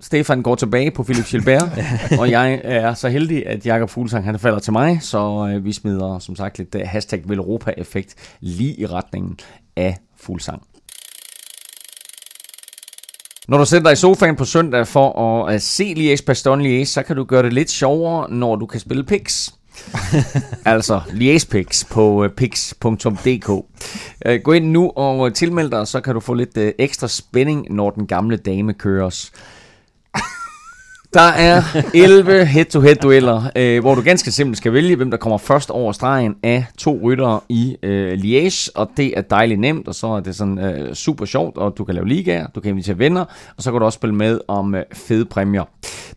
Stefan går tilbage på Philip Gilbert, og jeg er så heldig, at Jakob Fuglsang han falder til mig, så øh, vi smider som sagt lidt uh, hashtag Velropa-effekt lige i retningen af Fuglsang. Når du sætter dig i sofaen på søndag for at se Liège Bastogne så kan du gøre det lidt sjovere, når du kan spille picks. altså Picks på uh, pix.dk. Uh, gå ind nu og tilmeld dig, så kan du få lidt uh, ekstra spænding, når den gamle dame køres. Der er 11 head-to-head dueller, øh, hvor du ganske simpelt skal vælge, hvem der kommer først over stregen af to ryttere i øh, Liège, og det er dejligt nemt, og så er det sådan øh, super sjovt, og du kan lave ligaer, du kan invitere venner, og så kan du også spille med om øh, fede præmier.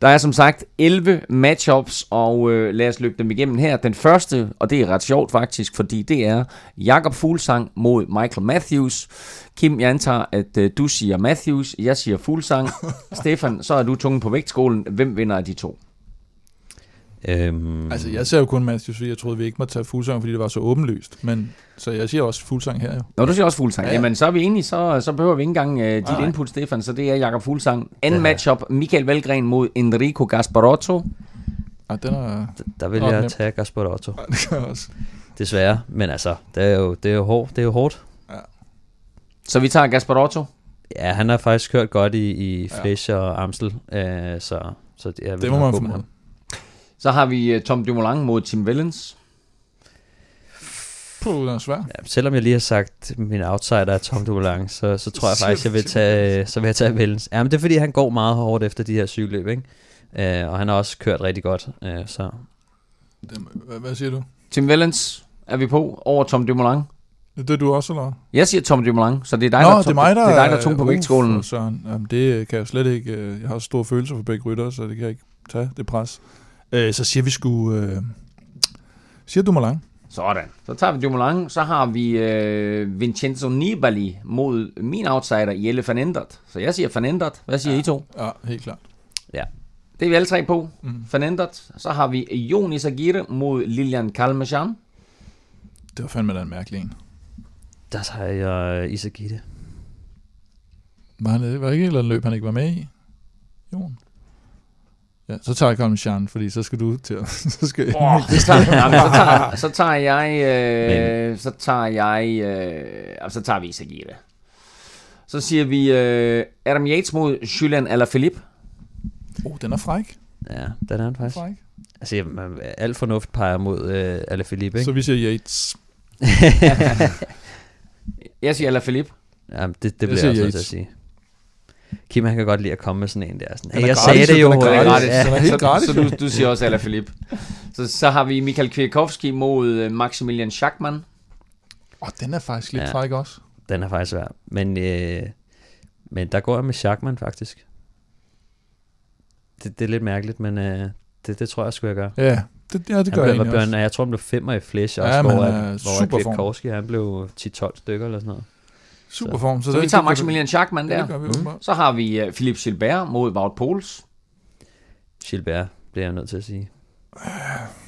Der er som sagt 11 matchups, og øh, lad os løbe dem igennem her. Den første, og det er ret sjovt faktisk, fordi det er Jakob Fuglsang mod Michael Matthews. Kim, jeg antager, at øh, du siger Matthews, jeg siger Fuglsang. Stefan, så er du tungen på vægtskolen. Hvem vinder af de to? Øhm... Altså, jeg ser jo kun Matthews, fordi jeg troede, vi ikke måtte tage Fuglsang, fordi det var så åbenlyst. Men, så jeg siger også Fuglsang her jo. Nå, du siger også Fuglsang. Ja, ja. Jamen, så er vi enige, så, så behøver vi ikke engang uh, dit Nej. input, Stefan. Så det er Jakob Fuglsang. Anden matchup, Michael Valgren mod Enrico Gasparotto. Ja, den er... Der vil jeg tage Gasparotto. Ja, det kan jeg også. Desværre, men altså, det er jo, det er jo, hårdt. Det er jo hårdt. Så vi tager Gasparotto? Ja, han har faktisk kørt godt i, i Flesch ja. og Amstel, øh, så, så det, jeg det må man få ham. Så har vi uh, Tom Dumoulin mod Tim Wellens. Puh, det er svært. Ja, selvom jeg lige har sagt, at min outsider er Tom Dumoulin, så, så tror jeg faktisk, jeg vil tage, så vil jeg tage Wellens. Ja, men det er fordi, han går meget hårdt efter de her cykelløb, ikke? Uh, og han har også kørt rigtig godt, uh, så... Hvad, hvad siger du? Tim Wellens er vi på over Tom Dumoulin. Det er du også, eller Jeg siger Tom Dumoulin, så det er dig, Nå, der, det er mig, der, det er dig, der er tung på uh, vægtskålen. Jamen, det kan jeg slet ikke. Øh, jeg har store følelser for begge rytter, så det kan jeg ikke tage, det pres. Øh, så siger vi sgu... Øh, siger Dumoulin. Sådan. Så tager vi Dumoulin. Så har vi øh, Vincenzo Nibali mod min outsider, Jelle van Endert. Så jeg siger van Endert. Hvad siger ja, I to? Ja, helt klart. Ja. Det er vi alle tre på. Mm. Van Endert. Så har vi Jonis Agire mod Lilian Kalmachan. Det var fandme da en mærkelig en. Der tager jeg Isagite. Var, han, var ikke et eller andet løb, han ikke var med i? Jon? Ja, så tager jeg Kalmachan, fordi så skal du til at... så, skal oh, det tager, jamen, så, tager, så tager jeg... Øh, så tager jeg... Øh, så tager vi Isagite. Så siger vi øh, Adam Yates mod Julian Alaphilippe. Oh, den er fræk. Ja, den er faktisk. Fræk. Altså, alt fornuft peger mod øh, Alaphilippe, ikke? Så vi siger Yates. Jeg siger Alaphilippe. Ja, det, det bliver jeg også nødt til at sige. Kim, han kan godt lide at komme med sådan en der. Sådan, hey, jeg sagde det jo. Den er gratis. Ja. er helt gratis. Så, så du, du siger også Alaphilippe. Så, så har vi Michael Kwiatkowski mod uh, Maximilian Schachmann. Åh, oh, den er faktisk lidt ja, fræk også. Den er faktisk svær. Men, øh, men der går jeg med Schachmann faktisk. Det, det er lidt mærkeligt, men øh, det, det tror jeg skulle jeg gøre. Ja, det, ja, det gør jeg egentlig også. Jeg tror, han blev femmer i Flash, ja, også, hvor, at, hvor Kwiatkowski, han blev 10-12 stykker eller sådan noget. Super form. Så, så, så vi tager Maximilian Schachmann der. Det vi mm. Så har vi uh, Philip Gilbert mod Wout Poels. Gilbert bliver jeg nødt til at sige.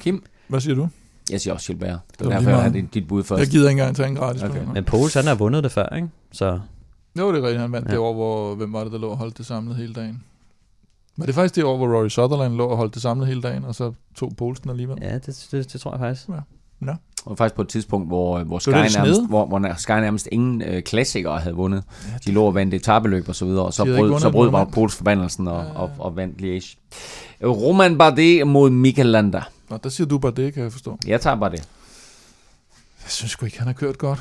Kim? Hvad siger du? Jeg siger også Gilbert. Det er derfor, jeg har dit, dit bud først. Jeg gider ikke engang tage en gratis. Okay. Men Poels, han har vundet det før, ikke? Så... Jo, det er rigtigt. Han vandt ja. det år, hvor... Hvem var det, der lå og holdt det samlet hele dagen? Men det er faktisk det år, hvor Rory Sutherland lå og holdt det samlet hele dagen, og så tog Poulsen alligevel. Ja, det, det, det tror jeg faktisk. Ja. Ja. Og faktisk på et tidspunkt, hvor, hvor, Sky, nærmest, hvor, hvor Sky nærmest ingen øh, klassikere havde vundet. Ja, de lå og vandt etabeløb og så videre, og så brød, så brød Wout Poels forbandelsen og, ja, ja. og, og vandt Liège. Roman Bardet mod Mikel Landa. Nå, der siger du Bardet, kan jeg forstå. Jeg tager Bardet. Jeg synes sgu ikke, han har kørt godt.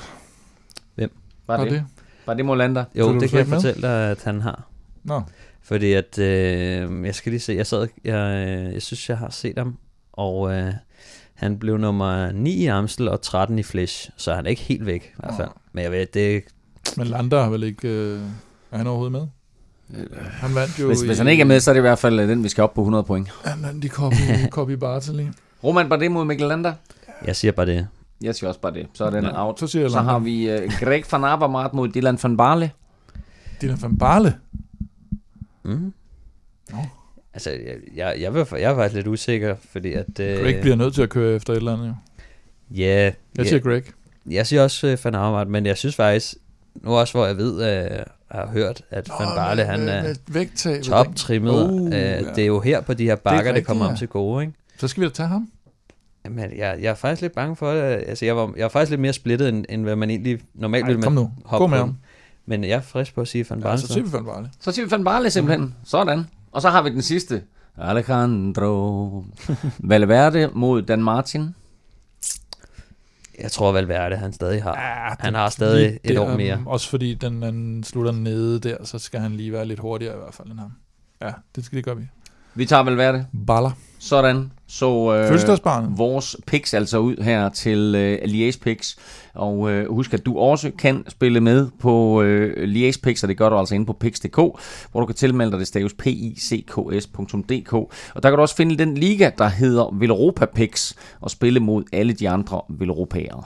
Hvem? Bardet. Bardet, Bardet mod Landa. Jo, det kan jeg med? fortælle dig, at han har. Nå. Fordi at, øh, jeg skal lige se, jeg sad, jeg, jeg synes, jeg har set ham, og øh, han blev nummer 9 i Amstel og 13 i Flesh, så han er ikke helt væk i hvert fald. Men jeg ved, det... Men Lander har vel ikke... Øh, er han overhovedet med? Han vandt jo hvis, i, hvis han ikke er med, så er det i hvert fald øh, den, vi skal op på 100 point. Han vandt i Copy, Copy Bartoli. Roman Bardet mod Mikkel Lander? Jeg siger bare det. Jeg siger også bare det. Så er den ja, out. Så, siger så har vi uh, Greg van Avermaet mod Dylan van Barle. Dylan van Barle? Mm. No. Altså, jeg, jeg, vil, jeg er faktisk lidt usikker, fordi at... Øh, Greg bliver nødt til at køre efter et eller andet, jo. Ja. Jeg siger Greg. Jeg siger også uh, Van Avermaet, men jeg synes faktisk, nu også hvor jeg ved, uh, jeg har hørt, at Van Barle, han er toptrimmet. Uh, uh, ja. Det er jo her på de her bakker, det, det kommer ja. om til gode, ikke? Så skal vi da tage ham. Jamen, jeg, jeg er faktisk lidt bange for det. Altså, jeg, var, jeg er faktisk lidt mere splittet, end, end hvad man egentlig normalt Ej, vil kom nu. hoppe Gå med ham. Men jeg er frisk på at sige Van Barle. Ja, så siger vi Van Barle. Så siger vi Van Barle simpelthen. Mm. Sådan. Og så har vi den sidste. Alejandro Valverde mod Dan Martin. Jeg tror Valverde, han stadig har. Ja, han har stadig et år mere. Også fordi den, den slutter nede der, så skal han lige være lidt hurtigere i hvert fald end ham. Ja, det skal det gøre vi. Vi tager Valverde. Baller. Sådan. Så øh, vores picks altså ud her til øh, Liège picks. Og øh, husk, at du også kan spille med på øh, Liège picks, og det gør du altså inde på picks.dk, hvor du kan tilmelde dig det staves picks.dk. Og der kan du også finde den liga, der hedder Villeuropa Picks, og spille mod alle de andre Villeuropæere.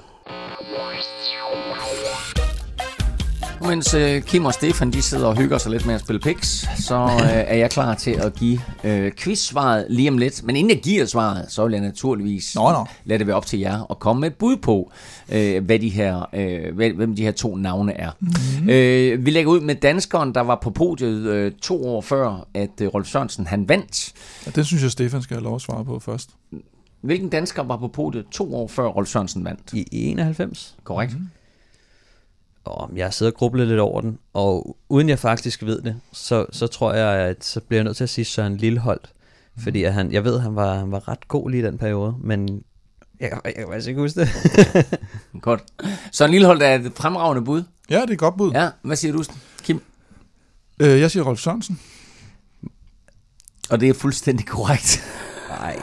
Mens øh, Kim og Stefan de sidder og hygger sig lidt med at spille picks, så øh, er jeg klar til at give øh, quiz-svaret lige om lidt. Men inden jeg giver svaret, så vil jeg naturligvis nå, nå. lade det være op til jer at komme med et bud på, øh, hvad de her, øh, hvem de her to navne er. Mm-hmm. Øh, vi lægger ud med danskeren, der var på podiet øh, to år før, at øh, Rolf Sørensen han vandt. Ja, det synes jeg, Stefan skal have lov at svare på først. Hvilken dansker var på podiet to år før Rolf Sørensen vandt? I 91. Korrekt. Mm-hmm og jeg sidder og grublet lidt over den, og uden jeg faktisk ved det, så, så tror jeg, at så bliver jeg nødt til at sige Søren Lilleholdt, mm. fordi at han, jeg ved, at han var, han var ret god lige i den periode, men jeg, jeg kan faktisk ikke huske det. godt. Søren Lilleholdt er et fremragende bud. Ja, det er et godt bud. Ja, hvad siger du, Kim? Øh, jeg siger Rolf Sørensen. Og det er fuldstændig korrekt. Nej.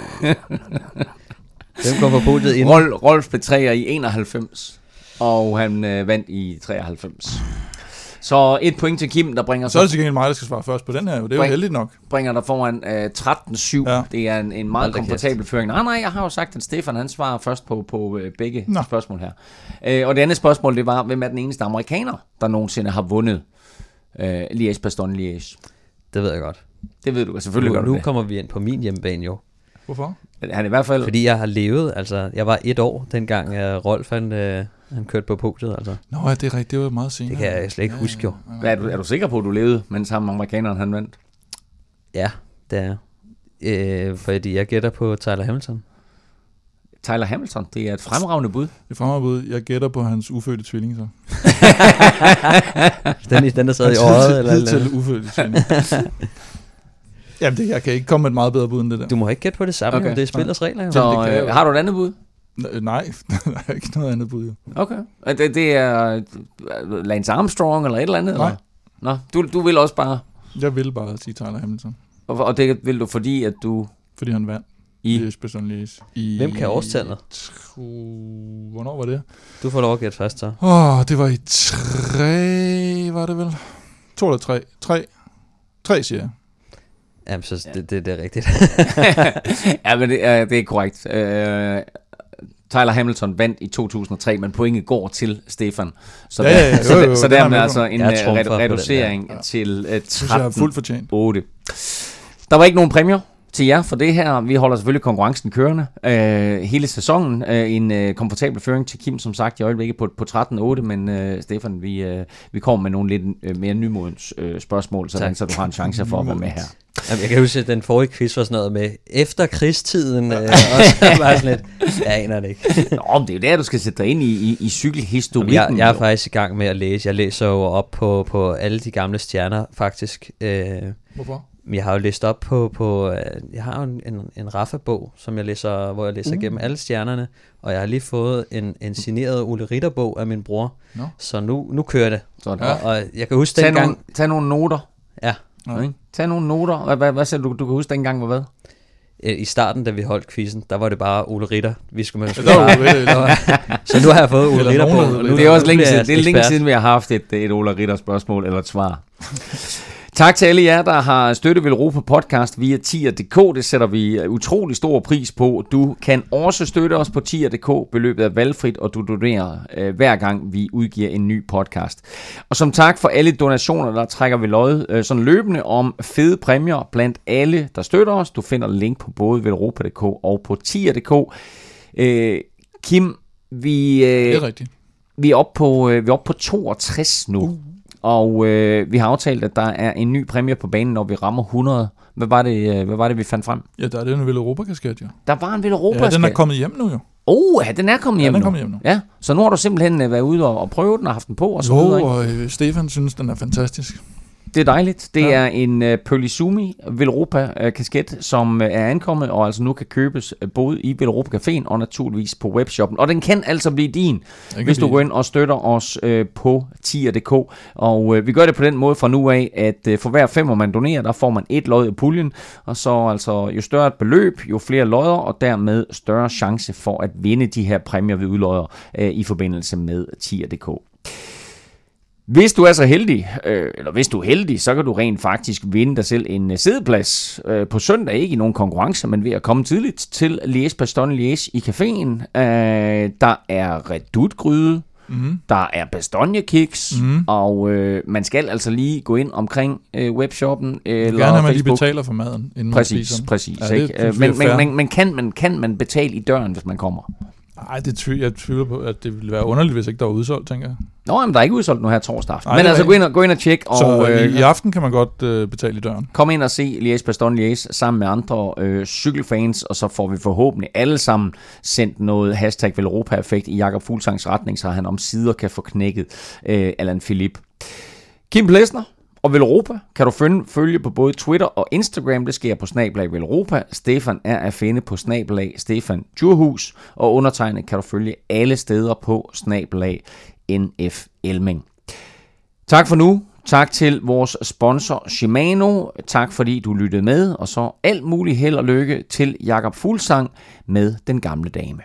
Hvem kom på podiet inden? Rolf, Rolf Petræer i 91 og han øh, vandt i 93. Så et point til Kim, der bringer... Så er det til gengæld mig, der skal svare først på den her. Det er bring, jo heldigt nok. Bringer der foran øh, 13-7. Ja. Det er en, en meget komfortabel føring. Nej, nej, jeg har jo sagt, at Stefan han svarer først på, på øh, begge Nå. spørgsmål her. Øh, og det andet spørgsmål, det var, hvem er den eneste amerikaner, der nogensinde har vundet øh, Liège Bastogne Liège? Det ved jeg godt. Det ved du, selvfølgelig nu, godt. Nu det. kommer vi ind på min hjemmebane jo. Hvorfor? Han i hvert fald... Fordi jeg har levet, altså jeg var et år dengang uh, Rolf han, uh, han kørte på podiet, altså. Nå, ja, det er rigtigt, det var meget senere. Det kan jeg slet ikke ja, huske jo. Ja, ja. Er, du, er du sikker på, at du levede, mens ham amerikaneren han vandt? Ja, det er øh, fordi jeg gætter på Tyler Hamilton. Tyler Hamilton, det er et fremragende bud. Det er et fremragende bud. Jeg gætter på hans ufødte tvilling, så. den, den, der sad i øjet? Eller, eller? til ufødte tvilling. Jamen, det, jeg kan ikke komme med et meget bedre bud end det der. Du må ikke gætte på det samme, okay. det er spillets regler. Jo. Så øh, har du et andet bud? Nej, der er ikke noget andet bud. Jo. Okay. Det, det er Lance Armstrong eller et eller andet? Nej. Eller? Nå, du, du vil også bare... Jeg vil bare sige Tyler Hamilton. Og, og det vil du, fordi at du... Fordi han vandt. I? I Hvem kan årstallet? Tro... Hvornår var det? Du får lov at gætte først, så. Åh, oh, det var i tre, var det vel? To eller tre? Tre. Tre, siger jeg. Jamen, så ja. det, det, det er rigtigt. ja, men det, er, det er korrekt. Uh, Tyler Hamilton vandt i 2003, men pointet går til Stefan. Så, ja, ja, ja, så, jo, jo, så dermed altså en uh, reducering ja. til uh, 13-8. Der var ikke nogen præmier til jer for det her. Vi holder selvfølgelig konkurrencen kørende øh, hele sæsonen. Øh, en øh, komfortabel føring til Kim, som sagt, i øjeblikket på, på 13-8, men øh, Stefan, vi, øh, vi kommer med nogle lidt øh, mere nymodens øh, spørgsmål, så, så du har en chance for at være med her. Jamen, jeg kan huske, at den forrige quiz var sådan noget med efter krigstiden, øh, og så var sådan lidt, jeg aner det ikke. Nå, men det er jo der, du skal sætte dig ind i, i, i cykelhistorikken. Jeg, jeg er faktisk i gang med at læse. Jeg læser jo op på, på alle de gamle stjerner, faktisk. Øh, Hvorfor? Jeg har jo læst op på, på øh, jeg har en, en, en Raffa-bog, som jeg læser, hvor jeg læser uh. gennem alle stjernerne, og jeg har lige fået en, en signeret Ole Ritter-bog af min bror, no. så nu, nu kører det. Sådan. Og, og jeg kan huske tag dengang... Nogle, tag nogle noter. Ja. Okay. Tag nogle noter. Hvad, hvad, hvad siger du, du kan huske dengang var hvad? I starten, da vi holdt quizzen, der var det bare Ole Ritter. Vi skulle med Så nu har jeg fået Ole Ritter på. Nu, det er også længe siden, det er længe siden, vi har haft et, et Ole Ritter spørgsmål eller et svar. Tak til alle jer, der har støttet Velropa podcast via tier.dk. Det sætter vi utrolig stor pris på. Du kan også støtte os på tier.dk. Beløbet er valgfrit, og du donerer øh, hver gang vi udgiver en ny podcast. Og som tak for alle donationer, der trækker vi lod øh, sådan løbende om fede præmier blandt alle, der støtter os. Du finder link på både velropa.dk og på tier.dk. Øh, Kim, vi, øh, det er rigtigt. vi er oppe på, øh, vi er oppe på 62 nu. Uh. Og øh, vi har aftalt, at der er en ny præmie på banen, når vi rammer 100. Hvad var det, øh, hvad var det vi fandt frem? Ja, der er den Ville Europa-kasket, jo. Der var en Ville europa Ja, den er kommet hjem nu jo. Oh, ja, den er kommet hjem ja, den er kommet hjem nu. Ja, så nu har du simpelthen øh, været ude og, og prøvet den og haft den på og så jo, videre, ikke? og øh, Stefan synes, den er fantastisk. Det er dejligt. Det ja. er en uh, Pearlizumi Velropa-kasket, som uh, er ankommet og altså nu kan købes både i Velropa Caféen og naturligvis på webshoppen. Og den kan altså blive din, hvis du går ind og støtter os uh, på tier.dk. Og uh, vi gør det på den måde fra nu af, at uh, for hver femmer man donerer, der får man et lod i puljen. Og så altså jo større et beløb, jo flere lodder, og dermed større chance for at vinde de her præmier, vi udlodder uh, i forbindelse med tier.dk. Hvis du er så heldig, øh, eller hvis du er heldig, så kan du rent faktisk vinde dig selv en øh, sædeplads øh, på søndag, ikke i nogen konkurrence, men ved at komme tidligt til Liège Bastogne Liège i caféen. Øh, der er redutgryde, mm. der er bastogne kiks, mm. og øh, man skal altså lige gå ind omkring øh, webshoppen eller Gerne, at man lige betaler for maden, inden præcis, man spiser Præcis, ja, ikke? Det, men, men, men, men, kan man, kan man betale i døren, hvis man kommer? Nej, det tvivl, jeg tvivler på, at det ville være underligt, hvis ikke der var udsolgt, tænker jeg. Nå, men der er ikke udsolgt nu her torsdag aften. men altså, gå ind og, gå ind og tjek. Så og, øh, i aften kan man godt øh, betale i døren. Kom ind og se Liège Bastogne Liège sammen med andre øh, cykelfans, og så får vi forhåbentlig alle sammen sendt noget hashtag Velropa-effekt i Jakob Fuglsangs retning, så han om sider kan få knækket øh, Allan Philip. Kim Plesner, og Velropa kan du følge, på både Twitter og Instagram. Det sker på Snablag Velropa. Stefan er at finde på Snablag Stefan Djurhus. Og undertegnet kan du følge alle steder på Snablag NF Elming. Tak for nu. Tak til vores sponsor Shimano. Tak fordi du lyttede med. Og så alt muligt held og lykke til Jakob Fuglsang med Den Gamle Dame.